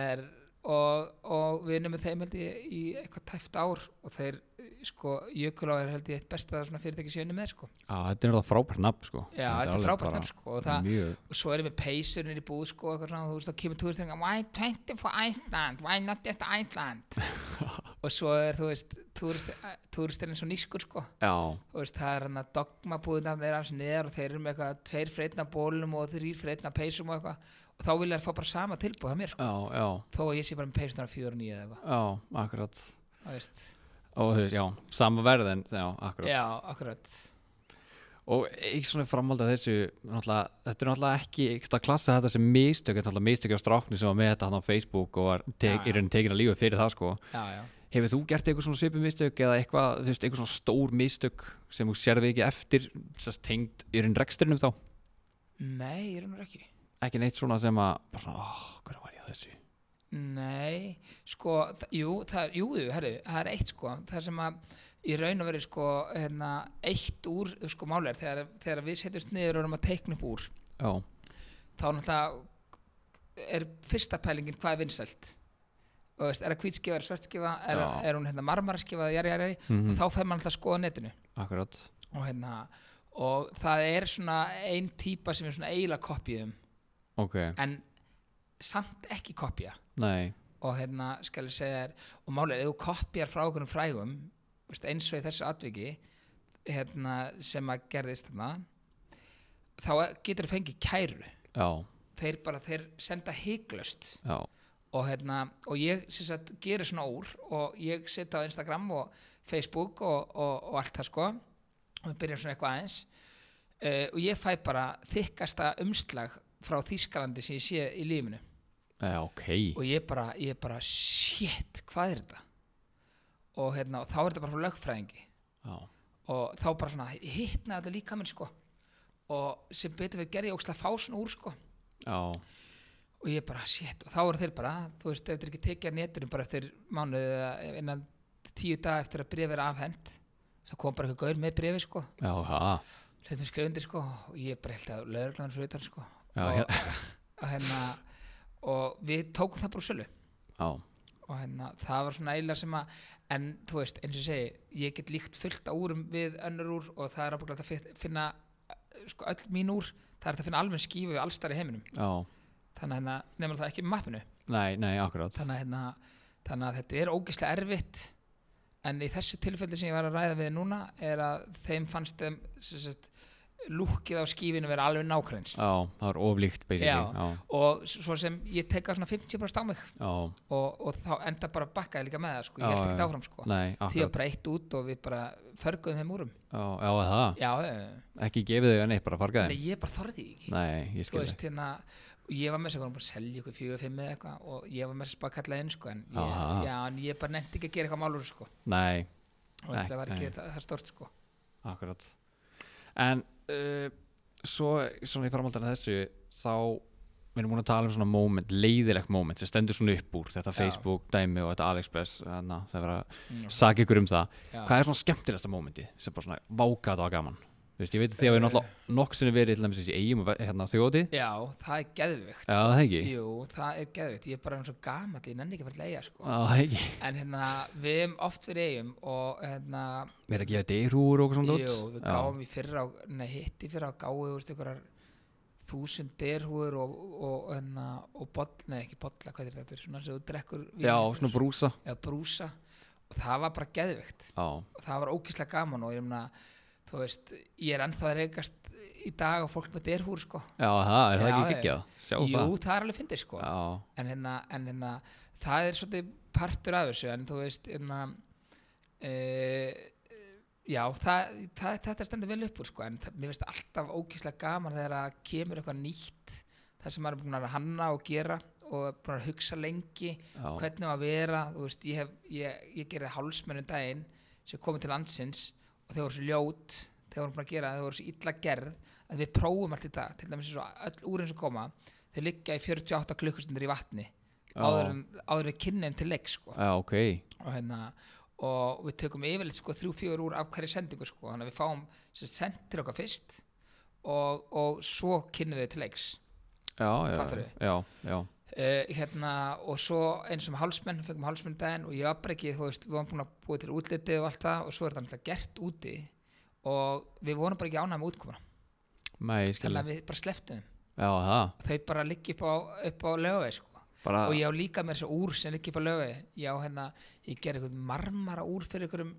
og, og við erum með þeim held ég í eitthvað tæft ár og þeir sko Jökulá er held ég eitt besta fyrirtæki sjöni með sko. Já, þetta er náttúrulega frábær nafn sko. Já, þetta er frábært nafn sko og, Mjög, og svo erum við peysurinn í búð sko og þú kemur túristin Why 20 for Iceland? Why not just Iceland? og svo er, þú veist, túrist, túristin eins og nýskur sko. Já, þú veist, það er hann að dogma búðina þeirra hans niður og þeir eru með eitthvað tveir freitna bólum og þrýr freitna peysum og eitthvað og þá vilja þær fá bara sama tilbúð að mér sko. Já, já, þó að ég sé bara með peysunar fjóra nýja eða eitthvað Og þú veist, já, sama verð en, já, akkurat. Já, akkurat. Og ekki svona framhald af þessu Þetta er náttúrulega ekki ekkert að klassa þetta sem mistök Þetta er náttúrulega mistök á strákni sem var með þetta hann á Facebook og var tek, í rauninni tekin að lífa fyrir það sko. Hefur þú gert eitthvað svona svipum mistök eða eitthvað, þú veist, eitthvað svona stór mistök sem þú sérði ekki eftir sérst tengd í rauninni rekstrinum þá? Nei, er nú ekki. Ekki neitt svona sem að, bara svona, óh, hvað var ég að þessu Nei, sko, jú, það, jú, herru, það er eitt sko, það sem að í raun og verið sko, hérna, eitt úr, sko, máli er þegar, þegar við setjumst niður og erum að teikna upp úr, Já, þá náttúrulega er fyrsta pælingin hvað er vinsælt. Og veist, er það hvítskifa, er það svartskifa, er, er hún hérna marmaraskifa, jari, jari, mm og þá fer maður alltaf að skoða netinu. Akkurat. Og hérna, og það er svona ein típa sem er svona eiginlega kopíum, Ok, en samt ekki kopía. Nei, og hérna skal ég segja þér og er, ef þú kopjar frá okkur frægum veist, eins og í þessu atviki hérna, sem að gerðist þarna þá getur þú fengið kæru. Já, þeir bara, þeir senda hygglust já, og hérna, og ég sagt gerir svona úr og ég setja á Instagram og Facebook og, og, og allt það sko. Og við byrjum svona eitthvað aðeins. Uh, og ég fæ bara þykkasta umslag frá Þýskalandi sem ég sé í lífinu já, ok. Og ég bara, ég bara, shit, hvað er þetta? Og hérna, og þá er þetta bara frá lögfræðingi. Já, og þá bara svona hittnaði þetta líka minn sko. Og sem betur við gerði ég ógslag fá svona úr sko. Já, og ég bara, shit, og þá eru þeir bara þú veist, ef þeir ekki tekið að netunum bara eftir mánuð eða innan tíu dag eftir að brefið er afhend þá kom bara eitthvað gaur með brefið sko. Hlutum skrifundir sko og ég bara held að lögurglann fyrir utan sko. Já, og, og hérna og við tókum það bara sölu. Já, og hérna, það var svona eiginlega sem að en þú veist, eins og ég segi, ég get líkt fullt á úrum við önnur úr og það er ábygglega að fi- finna eh, sko, öll mín úr, það er að finna alveg skífu allstar í heiminum, já, þannig að hérna, nefnum það ekki með mappinu, nei, nei, akkurat, þannig að, hérna, þannig að þetta er ógeðslega erfitt en í þessu tilfelli sem ég var að ræða við núna er að þeim fannst þeim sem sagt, lúkið á skífinu vera alveg nákvæmins já, það er oflíkt, og svo sem ég teka svona 50% á mig. Og, og þá enda bara bakkaði líka með það sko, ég held ekki áfram sko. Nei, því að bara eitt út og við bara förguðum þeim úrum. Já, já, það, já, ekki gefið þau að neitt, bara farga nei, ég bara þorði ekki. Nei, ég þú skil veist hérna ég var með þess að bara selja ykkur fjögur fimm eða eitthvað og ég var með þess að bara kalla inn sko en ég, já, en ég bara nefndi ekki að gera eitthvað málur sko. Nei, veist, Nei, það var ekki nei. það, það stort sko. Akkurat En uh, svo svona í framhaldinu af þessu þá við erum búin að tala um svona moment, leiðilegt moment sem stendur svona upp úr þetta. Facebook dæmi og þetta AliExpress hana, það verða Mm, að saka ykkur um það já. hvað er svona skemmtilegasta momenti sem bara svona vákað og gaman Þú veist, ég veit að því að við náttúrulega nokk sinni verið til dæmis í eigum og hérna þjóti já, það er geðvikt Já, það ekki? Jú, það er geðvikt, ég er bara svo gamall ég nenni ekki að fara til eiga sko. Já, það ekki. En hérna, við erum oft fyrir eigum og hérna Við erum að gefa deyrúur og svona Jú, dót við gáum í fyrra á, nei, hitt í fyrra á gáum við veist, ykkurar þúsund derhúður og, og, og, og boll, nei ekki bolla, hvað er þetta? Svona þú veist, ég er ennþá að reykast í dag og fólk með derhúr sko. Já það er það ekki geggjað? Sjá Jú, það er alveg fyndið sko. En hérna, en hérna það er svolítið partur af þessu en þú veist hérna e, já, það, það, þetta stendur vel upp úr sko en það, mér finnst alltaf ógíslega gaman þegar að kemur eitthvað nýtt það sem maður er búin að hanna og gera og búin að hugsa lengi já, hvernig á að vera, þú veist, ég hef ég, ég gerði hálsmennum daginn sem komið til landsins og þeir voru svo ljót þeir voru búin að gera, þeir voru svo illa gerð að við prófum allt í dag, til dæmis eins og öll úrin sem koma, þeir liggja í 48 klukkustundir í vatni áður, en, áður við kynnum til leik sko. já, ok og, hérna, og við tökum yfirleitt sko, þrjú, fjögur úr af hverju sendingu sko. þannig að við fáum send til okkar fyrst og, og svo kynnum við til leiks Já, já, já, já Uh, hérna, og svo eins og með hálsmenn fengum hálsmenn daginn og ég var bara ekki þú veist, við varum búin að búa til útlitið og allt það og svo er þetta alltaf gert úti og við vorum bara ekki ánægð með útkomuna. Þannig það að við bara sleftum Já, það og þau bara liggi upp á, á lögvei sko. bara, og ég á líka með þessu úr sem liggi upp á lögvei ég á hérna, ég gerði eitthvað marmara úr fyrir einhverjum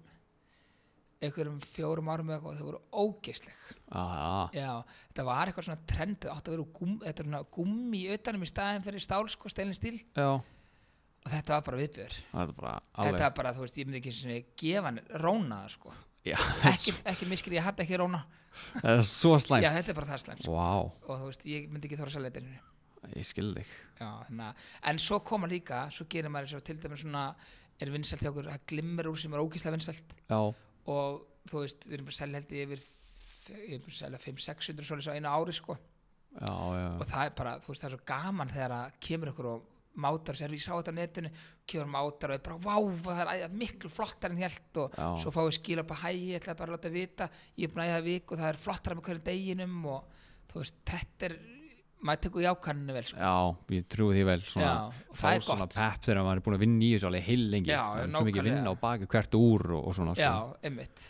einhverjum fjórum árum eða eitthvað og þau voru ógeisleg Aha, já, þetta var eitthvað svona trend þetta átti að vera gúm, þetta er svona gummi utanum í staðin fyrir stál, sko, steilin stíl já. Og þetta var bara viðbjör. Er bara þetta alveg var bara, þú veist, ég myndi ekki svona gefa hann róna, sko. Já, ekki, ekki miskri, ég hatt ekki róna. Það er svo slæmt. Já, þetta er bara það slæmt, sko. Vá, og þú veist, ég myndi ekki þóra selja þetta ég skil þig. Já, þannig að, en svo koma líka svo gerir maður og til dæmis svona er vinsælt hjá okkur, það glimmer úr sem er ógíslega vinsælt. Já, og þú veist, við erum bara selja held ég yfir ég erum bara selja 500-600 svoleiðis á einu ári, sko. Já, já. Og það er bara, þú veist, það er svo gaman þegar að kemur ykkur og mátar sér, ég sá þetta á netinu kemur mátar og er bara, vá, það er miklu flottar en hélt. Og Já. svo fáið skil upp að hæ, ég ætla bara að láta vita. Ég er búin að æða vik og það er flottara með hverju deginum og þú veist, þetta er maður tekur jákanninu vel, sko. Já, ég trúi því vel svona, Já, og það er svona gott. pepp þegar maður er búin að vinna í þessu alveg heil lengi Það er svo mikið vinna á baki hvert úr og, og svona sko. já, einmitt.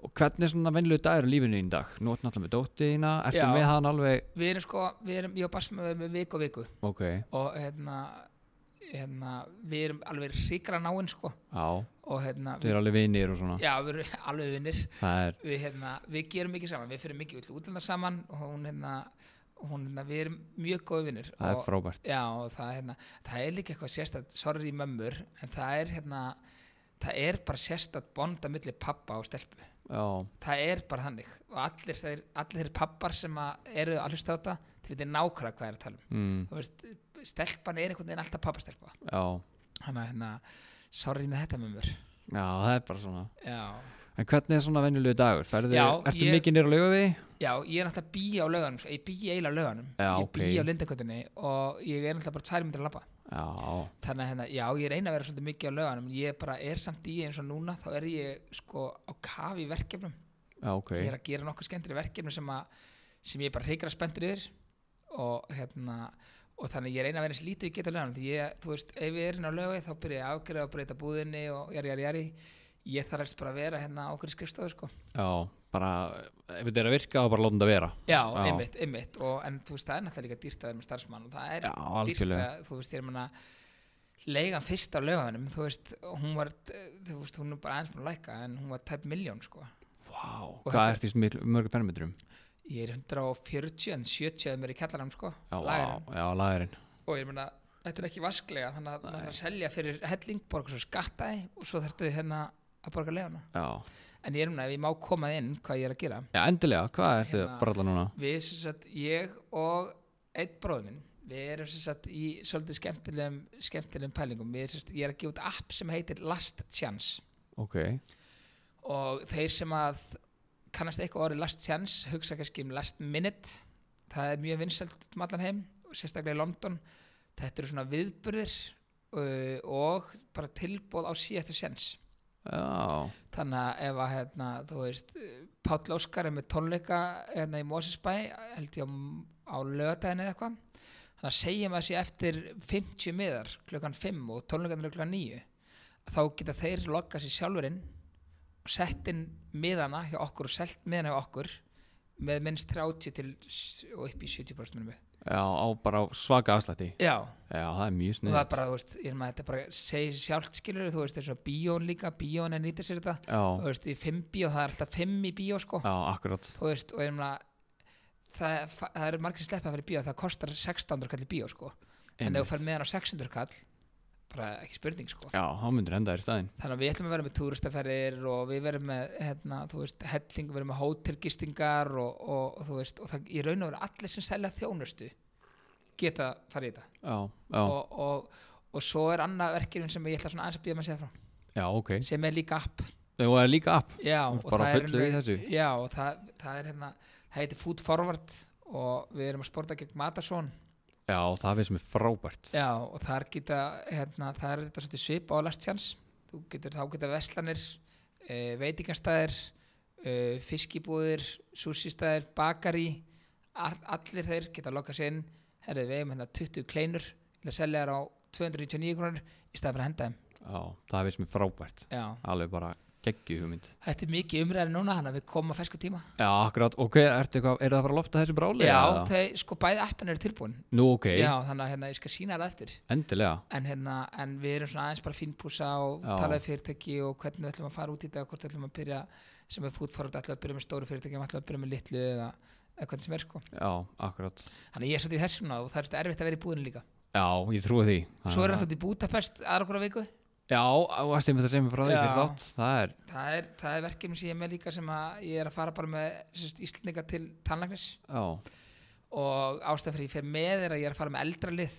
Og hvernig er svona venlulegu dagur í lífinu í dag? Nú ertu náttúrulega með dóttiðina, ertu Já. með hann alveg? Við erum sko, við erum, ég og Basma við erum með viku og viku. Ok, og hérna hérna, við erum alveg ríkra náinn sko. Já, og hérna, þau eru alveg vinir og svona. Já, við erum alveg vinnir Það er, við, hérna, við gerum mikið saman, við fyrir mikið hún, hérna, við erum mjög góði vinnir það er og, frábært. Já, það, hérna, það er líka eitthvað sérstætt, sorry mömmur, en það er hérna, það er bara sérstætt bond að milli pappa og stelpu. Já, það er bara þannig. Og allir, þeir, allir þeir pappar sem eru að hlusta á þetta, þeir veitir nákvæmlega hvað er að tala um. Mm, veist, stelpan er einhvern veginn alltaf pappastelpa. Þannig að hérna, sorry með þetta með mér já, það er bara svona. Já, En hvernig er svona venjulegu dagur? Ferðu, Já, ertu ég- mikið nýra lauga við? já, ég er náttúrulega bí á löganum ég bí eiginlega á löganum Já, ég bí á lindakötunni og ég er náttúrulega bara tvær myndir að Já, þannig að hérna, já, ég er eina að vera svolítið mikið á löganum ég bara er samt í eins og núna þá er ég sko á kafi í verkefnum. Já, ok. Ég er að gera nokkuð skemmtileg verkefni sem, að, sem ég er bara hreikra spenntur yfir. Og hérna og þannig ég reyna að vera eins lítið ég geta lögum því ég, þú veist, ef við erum á lögu þá byrja ég að afgreða og breyta búðinni og jari, jari, jari ég þarf helst bara að vera hérna á okkur skrifstofu sko Já, bara, ef þetta er að virka þá bara látum þetta vera já, Já. einmitt, einmitt og, en þú veist, það er náttúrulega líka dýrt að vera með starfsmann og það er Já, dýrt algjörlega að, þú veist, ég er manna leigan fyrst á lögunum, þú veist hún var, þú veist, hún er bara aðeins búin að læka en hún var tæp miljón sko Vá, Og hvað þetta- ertu í mörgum fermetrum? ég er 140 en 70 mér í kallaranum sko Já, lagerinn. vá, já, lagerinn og ég meina, þetta er ekki vasklega þannig að maður þarf að selja fyrir helling borga svo skattaði og svo þarftu hérna að borga leguna Já, en ég er núna, ef ég má koma inn hvað ég er að gera? Já endilega, hvað ertu Hérna- að bralla núna? við sem sagt, ég og einn bróður minn við erum sem sagt í svolítið skemmtilegum skemmtilegum pælingum. Við, sem sagt, ég er að gefa út app sem heitir Last Chance. Ok, og þeir sem að kannast eitthvað orðið Last Chance hugsa kannski um Last Minute. Það er mjög vinsælt um allan heim sérstaklega í London. Þetta eru svona viðburðir uh, og bara tilbóð á síðasta sjens já, þannig að ef að hérna, þú veist Páll Óskar er með tónleika hérna í Mósesbæ held ég á, lögadaginn eða eitthvað. Þannig að segjum að sé eftir 50 miðar klukkan 5 og tónleikarnir eru klukkan 9 þá geta þeir loggað sér sjálfurinn og sett inn miðana hjá okkur og selt miðana hjá okkur með minnst 30 til og upp í 70% minnum við já, á bara svaka afslætti. Já, Já, það er mjög og það snið er bara, þú veist, ég maður, þetta er bara segir sjálft skilur, þú veist, og bíón líka bíón er nýtið sér þetta, þú Já, veist, í 5 bíó, það er alltaf 5 í bíó, sko. Já, akkurat. Þú veist, og ég meina það, það eru margir sleppa í bíó það kostar 1600 kall í bíó, sko. En ef Einmitt. þú fer með hann á 600 kall bara ekki spurning, sko. Já, þá myndir enda þér í staðinn. Þannig að við ætlum að vera með túristaferðir og við verum með, hérna, þú veist, helling við verum með hótelgistingar og, og, og þú veist, og það í raun og veru allir sem selja þjónustu geta farið í þetta. Já, já, og, og, og svo er annað verkefni sem ég ætla svona aðeins að með að segja frá já, ok. Sem er líka app. Það er líka app. Já, og bara það er fullu í alveg- þessu. já, og það, það er hérna það heitir Food Forward og við erum að sporta gegn Matasón Já, það finnst mér frábært. Já, og þar geta hérna, það er þetta svolítið svip á Last Chance. Þú getur, þá geta veslanir e, veitingastæðir e, fiskibúðir, súsistæðir bakari, all, allir þeir geta lokað sér inn. Herrið við eigum hérna 20 kleinur til að selja þær á 299 krónur í staðan fyrir að henda þeim. Já, það finnst mér frábært. Já. Alveg bara geggju hugmynd. Þetta er mikið umræði núna þannig að við komum á fersku tíma. Já, akkurat, ok, ertu eitthvað, eru það bara að lofta þessu bráli? já, þeir, sko bæði appin eru tilbúin. Nú, ok, já, þannig að hérna, ég skal sína það eftir. Endilega. En, hérna, en við erum svona aðeins bara fínpúsa og Já. tala um fyrirtæki og hvernig við ætlum að fara út í þetta og hvort við ætlum að byrja sem er fútforröld, ætlum að byrja með stóru fyrirtæki ætlum að byrja með litlu eða, eða er sko. Já, að ég er er að líka. Já, ég trúi því. Svo er Þannig hann svolítið í Budapest aðra okkur viku Já, stefnum þetta sem er frá því Já. fyrir þátt? Það er, það er, það er verkefni sem ég er með líka sem að ég er að fara bara með Íslendinga til tannlæknis. Já, og ástæð fyrir ég fer með er að ég er að fara með eldra lið.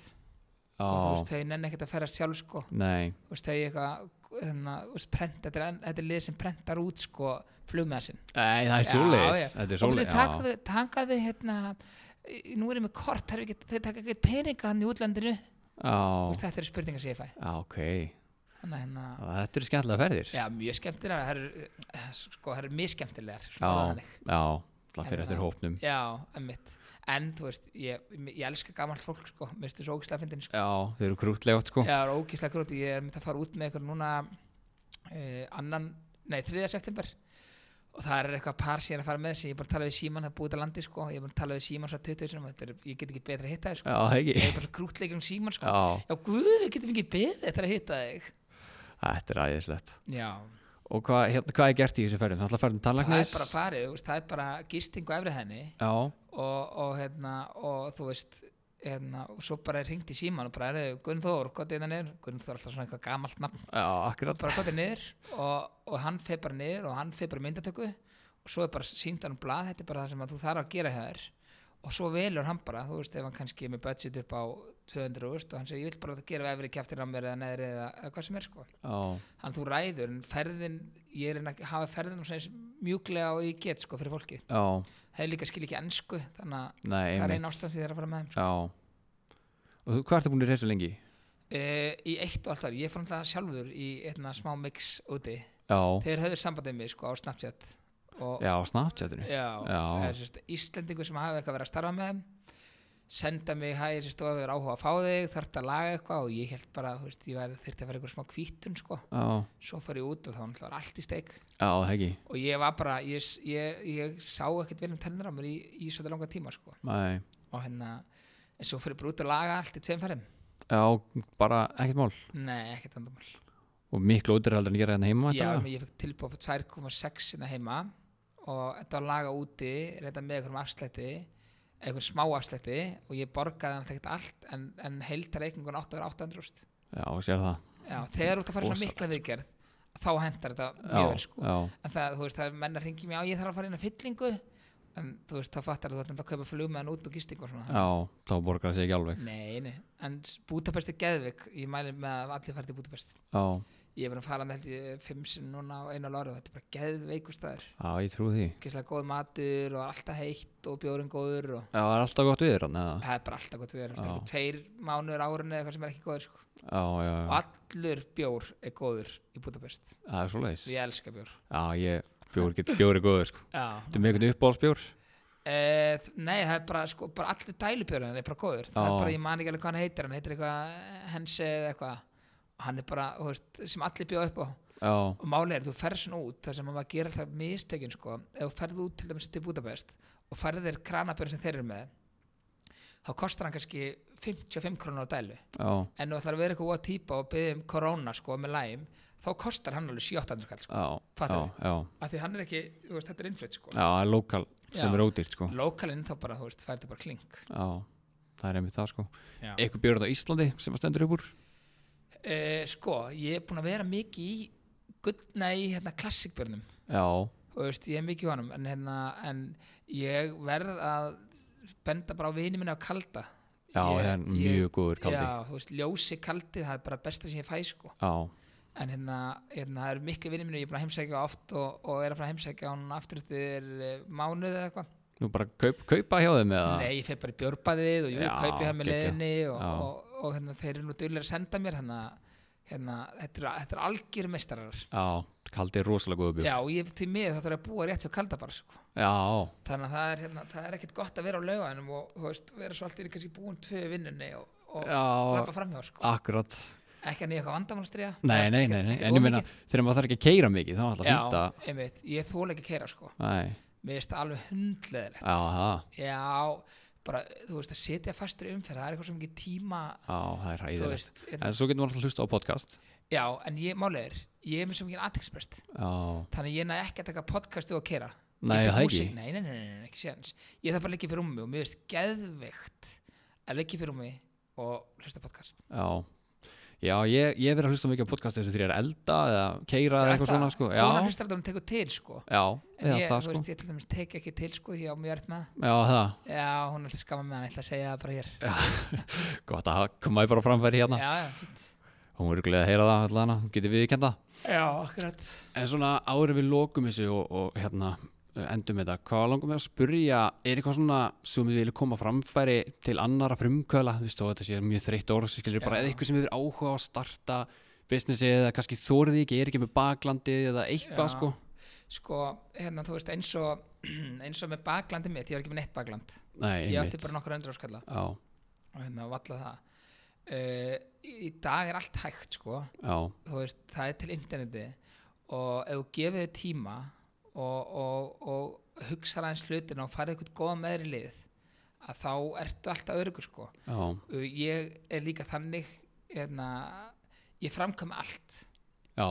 Og þú já, veist, þau nenni ekkert að ferast sjálf sko. Nei. Þú veist, þau eitthvað prent, þetta, er, er lið sem prentar út sko flugmeðsinn Nei, það er Já, já. Þetta er takaðu, takaðu hérna nú er ég með kort, þau taka ekkert peninga hann í útlandinu. Já. Þú veist, þetta eru spurningar sem ég fæ. Já, ok þannig að hérna, Þetta eru skemmtilega ferðir. Já, mjög skemmtilegar það eru, eh, sko, það eru mjög skemmtilegar svona Já, já, það fyrir En eftir það- hópnum. Já, emmitt en, þú veist, ég, ég elska gamalt fólk sko, mér finnst þessu ógislega fyndin sko. Já, þau eru krútlega sko. Já, það er ógislega gróti, ég er myndi að fara út með ykkur núna uh, annan, nei, 3. september. Og það er eitthvað par síðan að fara með þessi ég er bara að tala við síman, það er búið til landi sko. Ég er bara að tala við síman svo 20 sinum. Þetta er, ég get ekki betra að hitta þig sko. Já, það ég er bara svo krútleikur um síman sko. Já, já guð, við getum ekki þetta að hitta þig þetta er æðislegt. Já, Og hvað, hérna, hvað er gert í þessu ferðin? Það er alltaf ferðin það er tannlæknis? bara farið það er bara gisting og efri henni. Já, og, og hérna og þú veist hérna, og svo bara er hringt í síman og bara er Gunnþór, gott eða niður. Gunnþór er alltaf svona eitthvað gamalt nafn. Já, akkurat. Bara gott niður og, og hann fer bara niður og hann fer bara myndatöku. Og svo er bara sínt hann blað, þetta er bara það sem þú þarf að gera hjá þér og svo velur hann bara, þú veist, ef hann kannski er með budget upp á 200 úrst og hann segir, ég vil bara gera efri kjaftir á mér eða neðri eða, eða hvað sem er sko. Já, hann þú ræður, en ferðin ég er að að hafa ferðin mjúklega og ég get sko fyrir fólki já, þeir líka skil ekki ennsku, þannig að það er einn ástæð sem ég er að fara með þeim sko. Já. Og hvað ertu búin í reysu lengi? uh, í eitt og allt var, ég fór náttúrulega sjálfur í einna smá mix úti. Já, þeir höfðu sambandið mig sko á Snapchat og já, Snapchatinu. Íslendingur sem hafi eitthvað verið að starfa með senda mig hæ, þessi stofa við áhuga að fá þig þarf að laga eitthvað? Og ég held bara veist, ég væri þurfti að vera eitthvað smá kvítun sko. Svo fór ég út og þá var allt í steik. Já, og ég var bara, ég, ég, ég sá ekkert vel um tennir á mér í, í svolítið langa tíma sko. Og hérna en svo fór ég bara út að laga allt í tveim ferðum. Já, bara ekkert mál. Nei, ekkert vandamál. Og miklu heldur en að gera hérna heima Já, ég fekk tilbúið på 2,6 hérna heima og þetta var laga úti reynda með einhverjum afslætti einhverjum smá afslætti og ég borgaði hann ekkert allt en, en heildar reikningun átt að vera 800 úrst Já, sér það. Já, þegar þú ert að fara svona mikla viðgerð þá hendar þetta mjög vel sko. já, en það, þú veist, það er menn að ringi mig á ég þarf að fara inn að fyllingu. En þú veist, þá fattar þú að kaupa flug með hann út og gisting og svona. Já, þá borgar það sig ekki alveg. Nei, nei, en Budapest er geðvik ég mæli með að allir fara til Budapest. Já, ég er búin að fara ég fimm sinn núna á einu ári og þetta er bara geðveikur staður já, ég trú því gíslega góð matur og alltaf heitt og bjórin góður og Já, það er alltaf gott við þér eða? það er bara alltaf gott við þér Já. ja. tveir mánuður árunni eða eitthvað sem er ekki góður sko. Já, já, og já, allur bjór er góður í Budapest það er svo leiðis ég elska bjór Já, ég, bjór, get, bjór er góður sko. Þetta er með einhvern uppbólsbjór Eh, nei, það er bara, sko, bara allir dælubjörn er bara góður, það Já. er bara, ég man ekki alveg hvað hann heitir hann heitir eitthvað Hense eða eitthvað og hann er bara, þú veist, sem allir bjóða upp á. Já, og málið er, þú ferð svona út þar sem maður gerir alltaf mistökin sko ef þú ferð út til dæmis til Budapest og ferð þér kranabjörn sem þeir eru með þá kostar hann kannski 55 krónur á dælu. Já, en þú ætlar að vera eitthvað að típa og byggja um korona sko með læm þá kostar hann alveg 700 kall sko. Já, já af því hann er ekki, veist, þetta er innflutt sko. Já, það er lokal sem er ódýrt sko. Lokalinn þá bara, þú veist, færði bara klink. Já, það er einmitt það sko. Já. Eitthvað björn á Íslandi sem að stendur upp úr Eh, sko, ég er búin að vera mikið í gull, nei, hérna klassikbjörnum Já, þú veist, ég er mikið í honum en, hérna, en ég verð að benda bara á vini minni á kalda. Já, Ég- það er ég- mjög góður kaldi. Já, þú veist, ljósi kaldi það er bara besta sem ég fæ sko. Já, en hérna, hérna það eru miklu vini minni ég er búin að heimsækja oft og, og er að heimsækja hann aftur eftir eh, mánuð eða eitthvað. Nú bara kaup, kaupa hjá þeim eða? Nei, ég fer bara í björbaðið og Já, kaupi með geggjað. leiðinni og. Og, hérna, þeir eru nú duglega að senda mér hérna, hérna þetta, er, þetta er algjör meistarar. Já, kaldi er rosalega góður björn já, og ég því miður þá þarf ég að búa rétt hjá kalda bara sko. Já, þannig að það er, hérna, það er ekkert gott að vera á lauganum og þú veist, vera svo allt í kannski búin tvö vinnunni og, og lappa framhjá sko. akkurat. Ekki að nýja eitthvað vandamálstriða Nei, nei, nei, nei, en ég meina þegar maður þarf ekki að keira mikið þá er alltaf fínt já, að einmitt, ég þóla ekki að keira sko. Nei, mér það alveg hundleðilegt já, bara, þú veist, að setja fastur umferð það er eitthvað sem ekki tíma Já, það er veist, hérna, En svo getur maður alltaf hlusta á podcast. Já, en ég, málið er ég er svo mikið aðtilsprest Já, þannig ég næ ekki að taka podcastu og keira Nei, það ekki. nei, nei, nei, ekki séns. Ég þarf bara að liggja fyrir rúmi og mér finnst geðveikt að liggja fyrir rúmi og hlusta á podcast. Já Já, ég, ég hef verið að hlusta mikið á podcast þessu því að elda eða keira eða eitthvað svona sko. Já, hlustar að hún tekur til sko. Já, En ég, það þú sko. veist, ég til dæmis tek ekki til sko því á mjög ert með Já, það. Já, hún er alltaf skama með hann, ég ætla að segja það bara hér. Gott að koma ég bara framfæri hérna. Já, já, fínt. Hún er gleðið að heyra það allan, getur við kenda Já, akkurat. En svona en við lokum þessu og, og hérna endum þetta, hvað langum við að spurja er eitthvað svona sem við viljum koma framfæri til annara frumkvöla þú veist og þetta sé mjög þreytt orð eða eitthvað sem við erum áhuga á að starta businessi eða kannski þórið ekki, er ekki með baklandi eða eitthvað Já. sko? Sko, hérna, þú veist, eins og eins og með baklandi mitt, ég var ekki með neitt bakland. Nei, Ég átti bara nokkur öndur áskalla og hérna, valla það. Uh, í, dag er allt hægt, sko. Já, þú veist, það er til interneti og ef þú gefið tíma og, og, og hugsa aðeins hlutin og farið eitthvað góða með þér í lið að þá ertu alltaf örugur sko. Já, ég er líka þannig hérna, ég framkvæm allt. Já,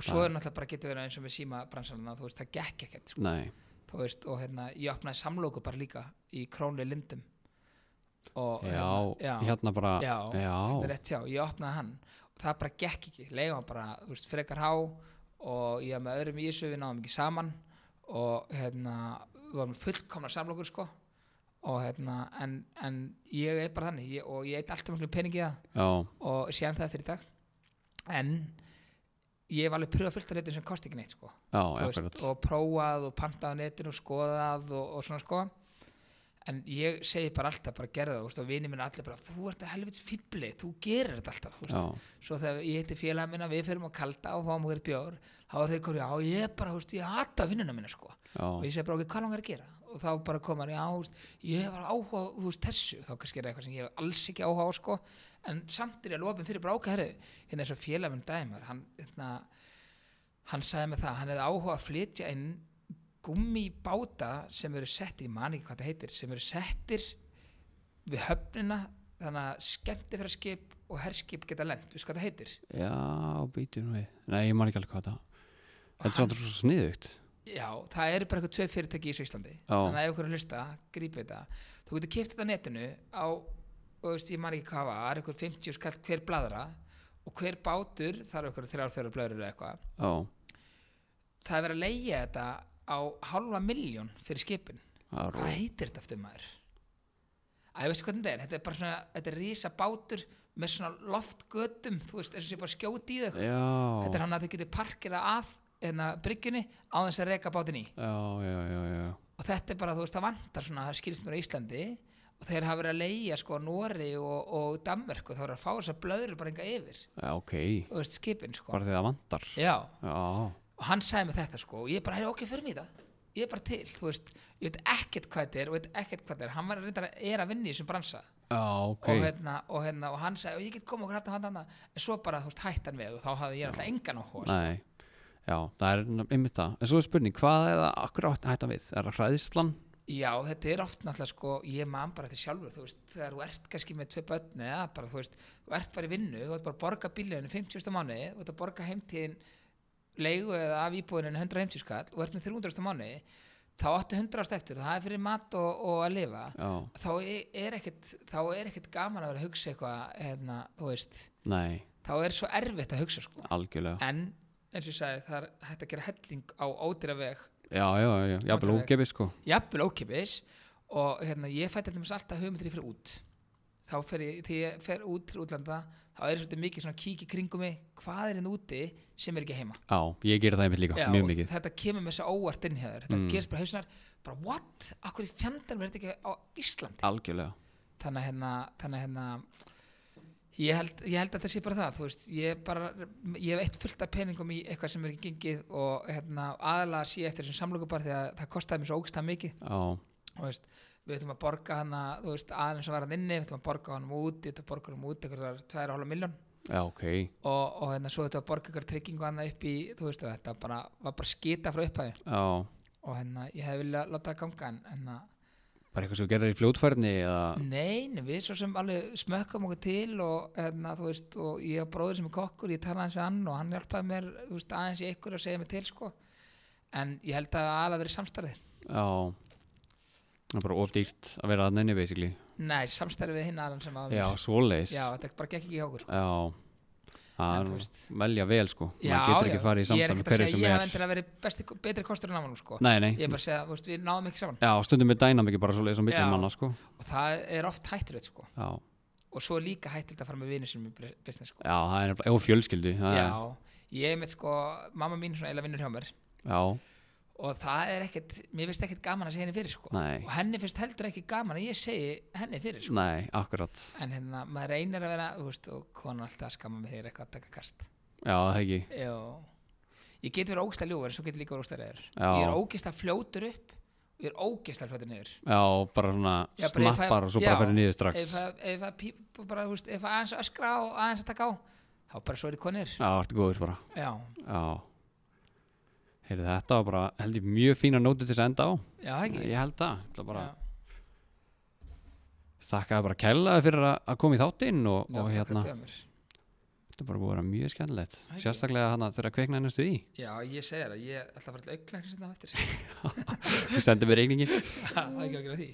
og svo er náttúrulega bara getur verið eins og með síma bransanna þú veist það gekk ekkert sko, nei. Þú veist og hérna ég opnaði samlóku bara líka í Krónli Lindum. Og já, já, hérna bara já, já, er rétt já, ég opnaði hann. Og það bara gekk ekki, leiði hann bara þú veist, frekar há og ég var með öðrum í þessu, við náðum ekki saman og hérna, við varum fullkomna samlokur sko. Og hérna, en, en ég er bara þannig ég, og ég eit alltaf miklu peningi í það. Já, og sé hann það eftir í dag. En ég hef alveg pröfað fullt af hlutum sem kosti ekki neitt sko. Já, akkurat. og prófað og pantað á netinu og skoðað og, og svona sko en ég segi bara alltaf bara gerða það veist, og vini minna allir bara þú ert að helvits fibli, þú gerir þetta alltaf svo þegar ég heiti félaga minna við fyrir að kalda og fáum okkur bjór þá er þeir komið, já ég er bara, veist, ég hata vinnuna minna sko. Og ég segi bara, ok, hvað langar að gera? Og þá bara koma hann, já, þú veist, ég var áhuga þú veist, þessu, þá kannski er það eitthvað sem ég hef alls ekki áhuga á sko, en samt er ég alveg opinn fyrir bara ákveð, hérna eins og félaga minn dæmar, hann, hérna hann sagði með það, hann hefði áhuga að flytja inn gummibáta sem eru settir, ég man ekki hvað það heitir sem eru settir við höfnina þannig að skemmtifæraskip og herskip geta lent, við hvað það heitir? Já, býtu nú við. Nei, ég man ekki alveg hvað það þetta er samt svo sniðugt. Já, það eru bara eitthvað tvei fyrirtæki í Íslandi. Þannig að ef er að hlusta, grípið þetta. Þú getur kipt þetta á netinu á, og veist, ég man ekki hvað var, eitthvað 50 skall hver bladra og hver bátur þarf ykkur þrjár fjórar blöður eða eitthvað. Já, það er verið að leigja þetta á halva miljón fyrir skipin. Er hvað heitir þetta aftur maður? Æ, veistu hvernig þetta er? Þetta er bara svona, þetta er rísa bátur með svona loftgötum, þú veist, eins og sé bara skjóti í þau. Já, þetta er hann að þau getur parkera að hérna, bryggjunni á þess að reka bátinn í. Já, já, já, já. Og þetta er bara, þú veist, það vantar svona það skilst mér á Íslandi og þeir hafa verið að leigja sko Nóri og, og Danmörk og þá er að fá þess að blöður bara enga yfir. Já, ok, þú veist, skipin sko. Bara því það vantar. Já, já, og hann sagði mig þetta sko og ég bara, ok, fyrir mig þetta ég er bara til, þú veist, ég veit ekkert hvað þetta er og veit ekkert hvað þetta er, hann var reyndar að er að vinna í þessum bransa. Já, ok. Og, hérna, og, hérna, og hann sagði, ég get koma og hérna, hérna, en svo bara, þú veist, hætti hann við og þá hafði ég alltaf engan áhuga sko. nei, já, það er einmitt það. En svo er spurning, hvað er það, akkur átt að hætta við? Er það hræðislan? Já, þetta er oft náttúrulega sko, ég man bara þetta sjálfur, þú veist, þegar þú ert kannski með tvei börn eða bara, þú veist, þú ert bara í vinnu, þú ert bara að borga bílleginu 50. mánuði, þú ert að borga heimtíðin leigu eða af íbúðinu 150 skall og ert með 300. mánuði, þá áttu 100 ást eftir, það er fyrir mat og, og að lifa, já, þá er, er ekkit, þá er ekkit gaman að vera að hugsa eitthvað, hérna, þú veist, nei, þá er svo erfitt að hugsa sko, algjörlega. En eins og ég sagði, það er hægt að gera helling á ódýra veg. Já, já, já, jafnvel Algjörlega. ógefi sko. Jafnvel ókipis og hérna, ég fætti alltaf hugmyndir ég fyrir út. Þá fer ég, þegar ég fer út til útlanda þá er ég svolítið mikið svona kík í kringum mig hvað er hérna úti sem er ekki heima? Já, ég gerir það einmitt líka, Já, mjög og mikið. þetta kemur með þessi óvart inn hjá þér þetta Mm. gerist bara hausnar bara what, akkur í fjandarn verður þetta ekki á Íslandi? Algjörlega, þannig að hérna, þannig að hérna ég held, ég held að þetta sé bara það þú veist, ég bara, ég hef eitt fullt af peningum í eitthvað sem er ekki gengið og hérna, aðalega sé eftir þessum samlöku bara því að það kostaði mér svo ógstað mikið. Já, og veist, við ætlum að borga hana þú veist, aðeins að vera hann inni, við ætlum að borga hann út við ætlum að borga hann út eitthvað 2,5 miljón já, ok. Og, og hérna svo ætlum að borga eitthvað tryggingu hann upp í þú veist, þetta bara, var bara skita frá upphæði já, og hérna, ég hef viljað láta það ganga en, að, bara eitthvað sem gerir í fljótfærni eða, nei, nei, við svo sem alveg smökkum okkur til og hérna, þú veist, og ég og bróður sem er kokkur ég talaði eins við hann og hann hjálpaði mér veist, aðeins í ykkur að segja mér til sko. En ég held að aðalega verið samstarfið. Já það er bara of dýrt að vera að nenni basically. Nei, samstarfið við hinn aðlan sem að já, svoleiðis. Já, þetta bara gekk ekki hjá okkur sko. já, það er velja vel sko. Já, maður getur já. ekki farið í Ég er samstæð ekkert að hverju segja, sem ég hef er endilega verið besti, betri kostur en á hann sko. nei, nei, ég er bara að segja, þú veist, við náðum ekki saman. Já, stundum er dænamiki bara svoleiðis á millum Já. manna sko. Og það er oft hættilegt sko. já, og svo er líka hættilegt að fara með vinir sem er business sko. já, það er nefnilega, og fjölskyldu það er- já, ég er með sko mamma mín svona eila vinnur hjá mér. Já, og það er ekkert, mér finnst ekkert gaman að segja henni fyrir sko. nei, og henni finnst heldur ekki gaman að ég segi henni fyrir sko. nei, akkurat. En hérna, maður reynir að vera þú veist, og konu alltaf að skamma mig þegar eitthvað að taka kast. Já, það já. Ég get verið ógislega ljúfur en svo get ég líka verið ógislega reyður Já. ég er ógislega fljótur upp og ég er ógislega fljótur niður. Já, bara svona Já, bara snappar og svo bara fyrir niður strax. ef það- ef það píp bara, þú veist, ef það aðeins að öskra og aðeins að Heyrðu, þetta var bara, held ég, mjög fína nóti til að enda á. Já, það ekki. Ég held það, það bara þakkaði bara kælaði fyrir að, að koma í þáttinn og, og hérna, að þetta bara búið að vera mjög skemmtilegt. Sérstaklega hana þegar kveiknaði næstu í. Já, ég segir það, ég ætla að fara til auklæknis þetta á eftir. Þú sendir mér reyningin Það er ekki að gera því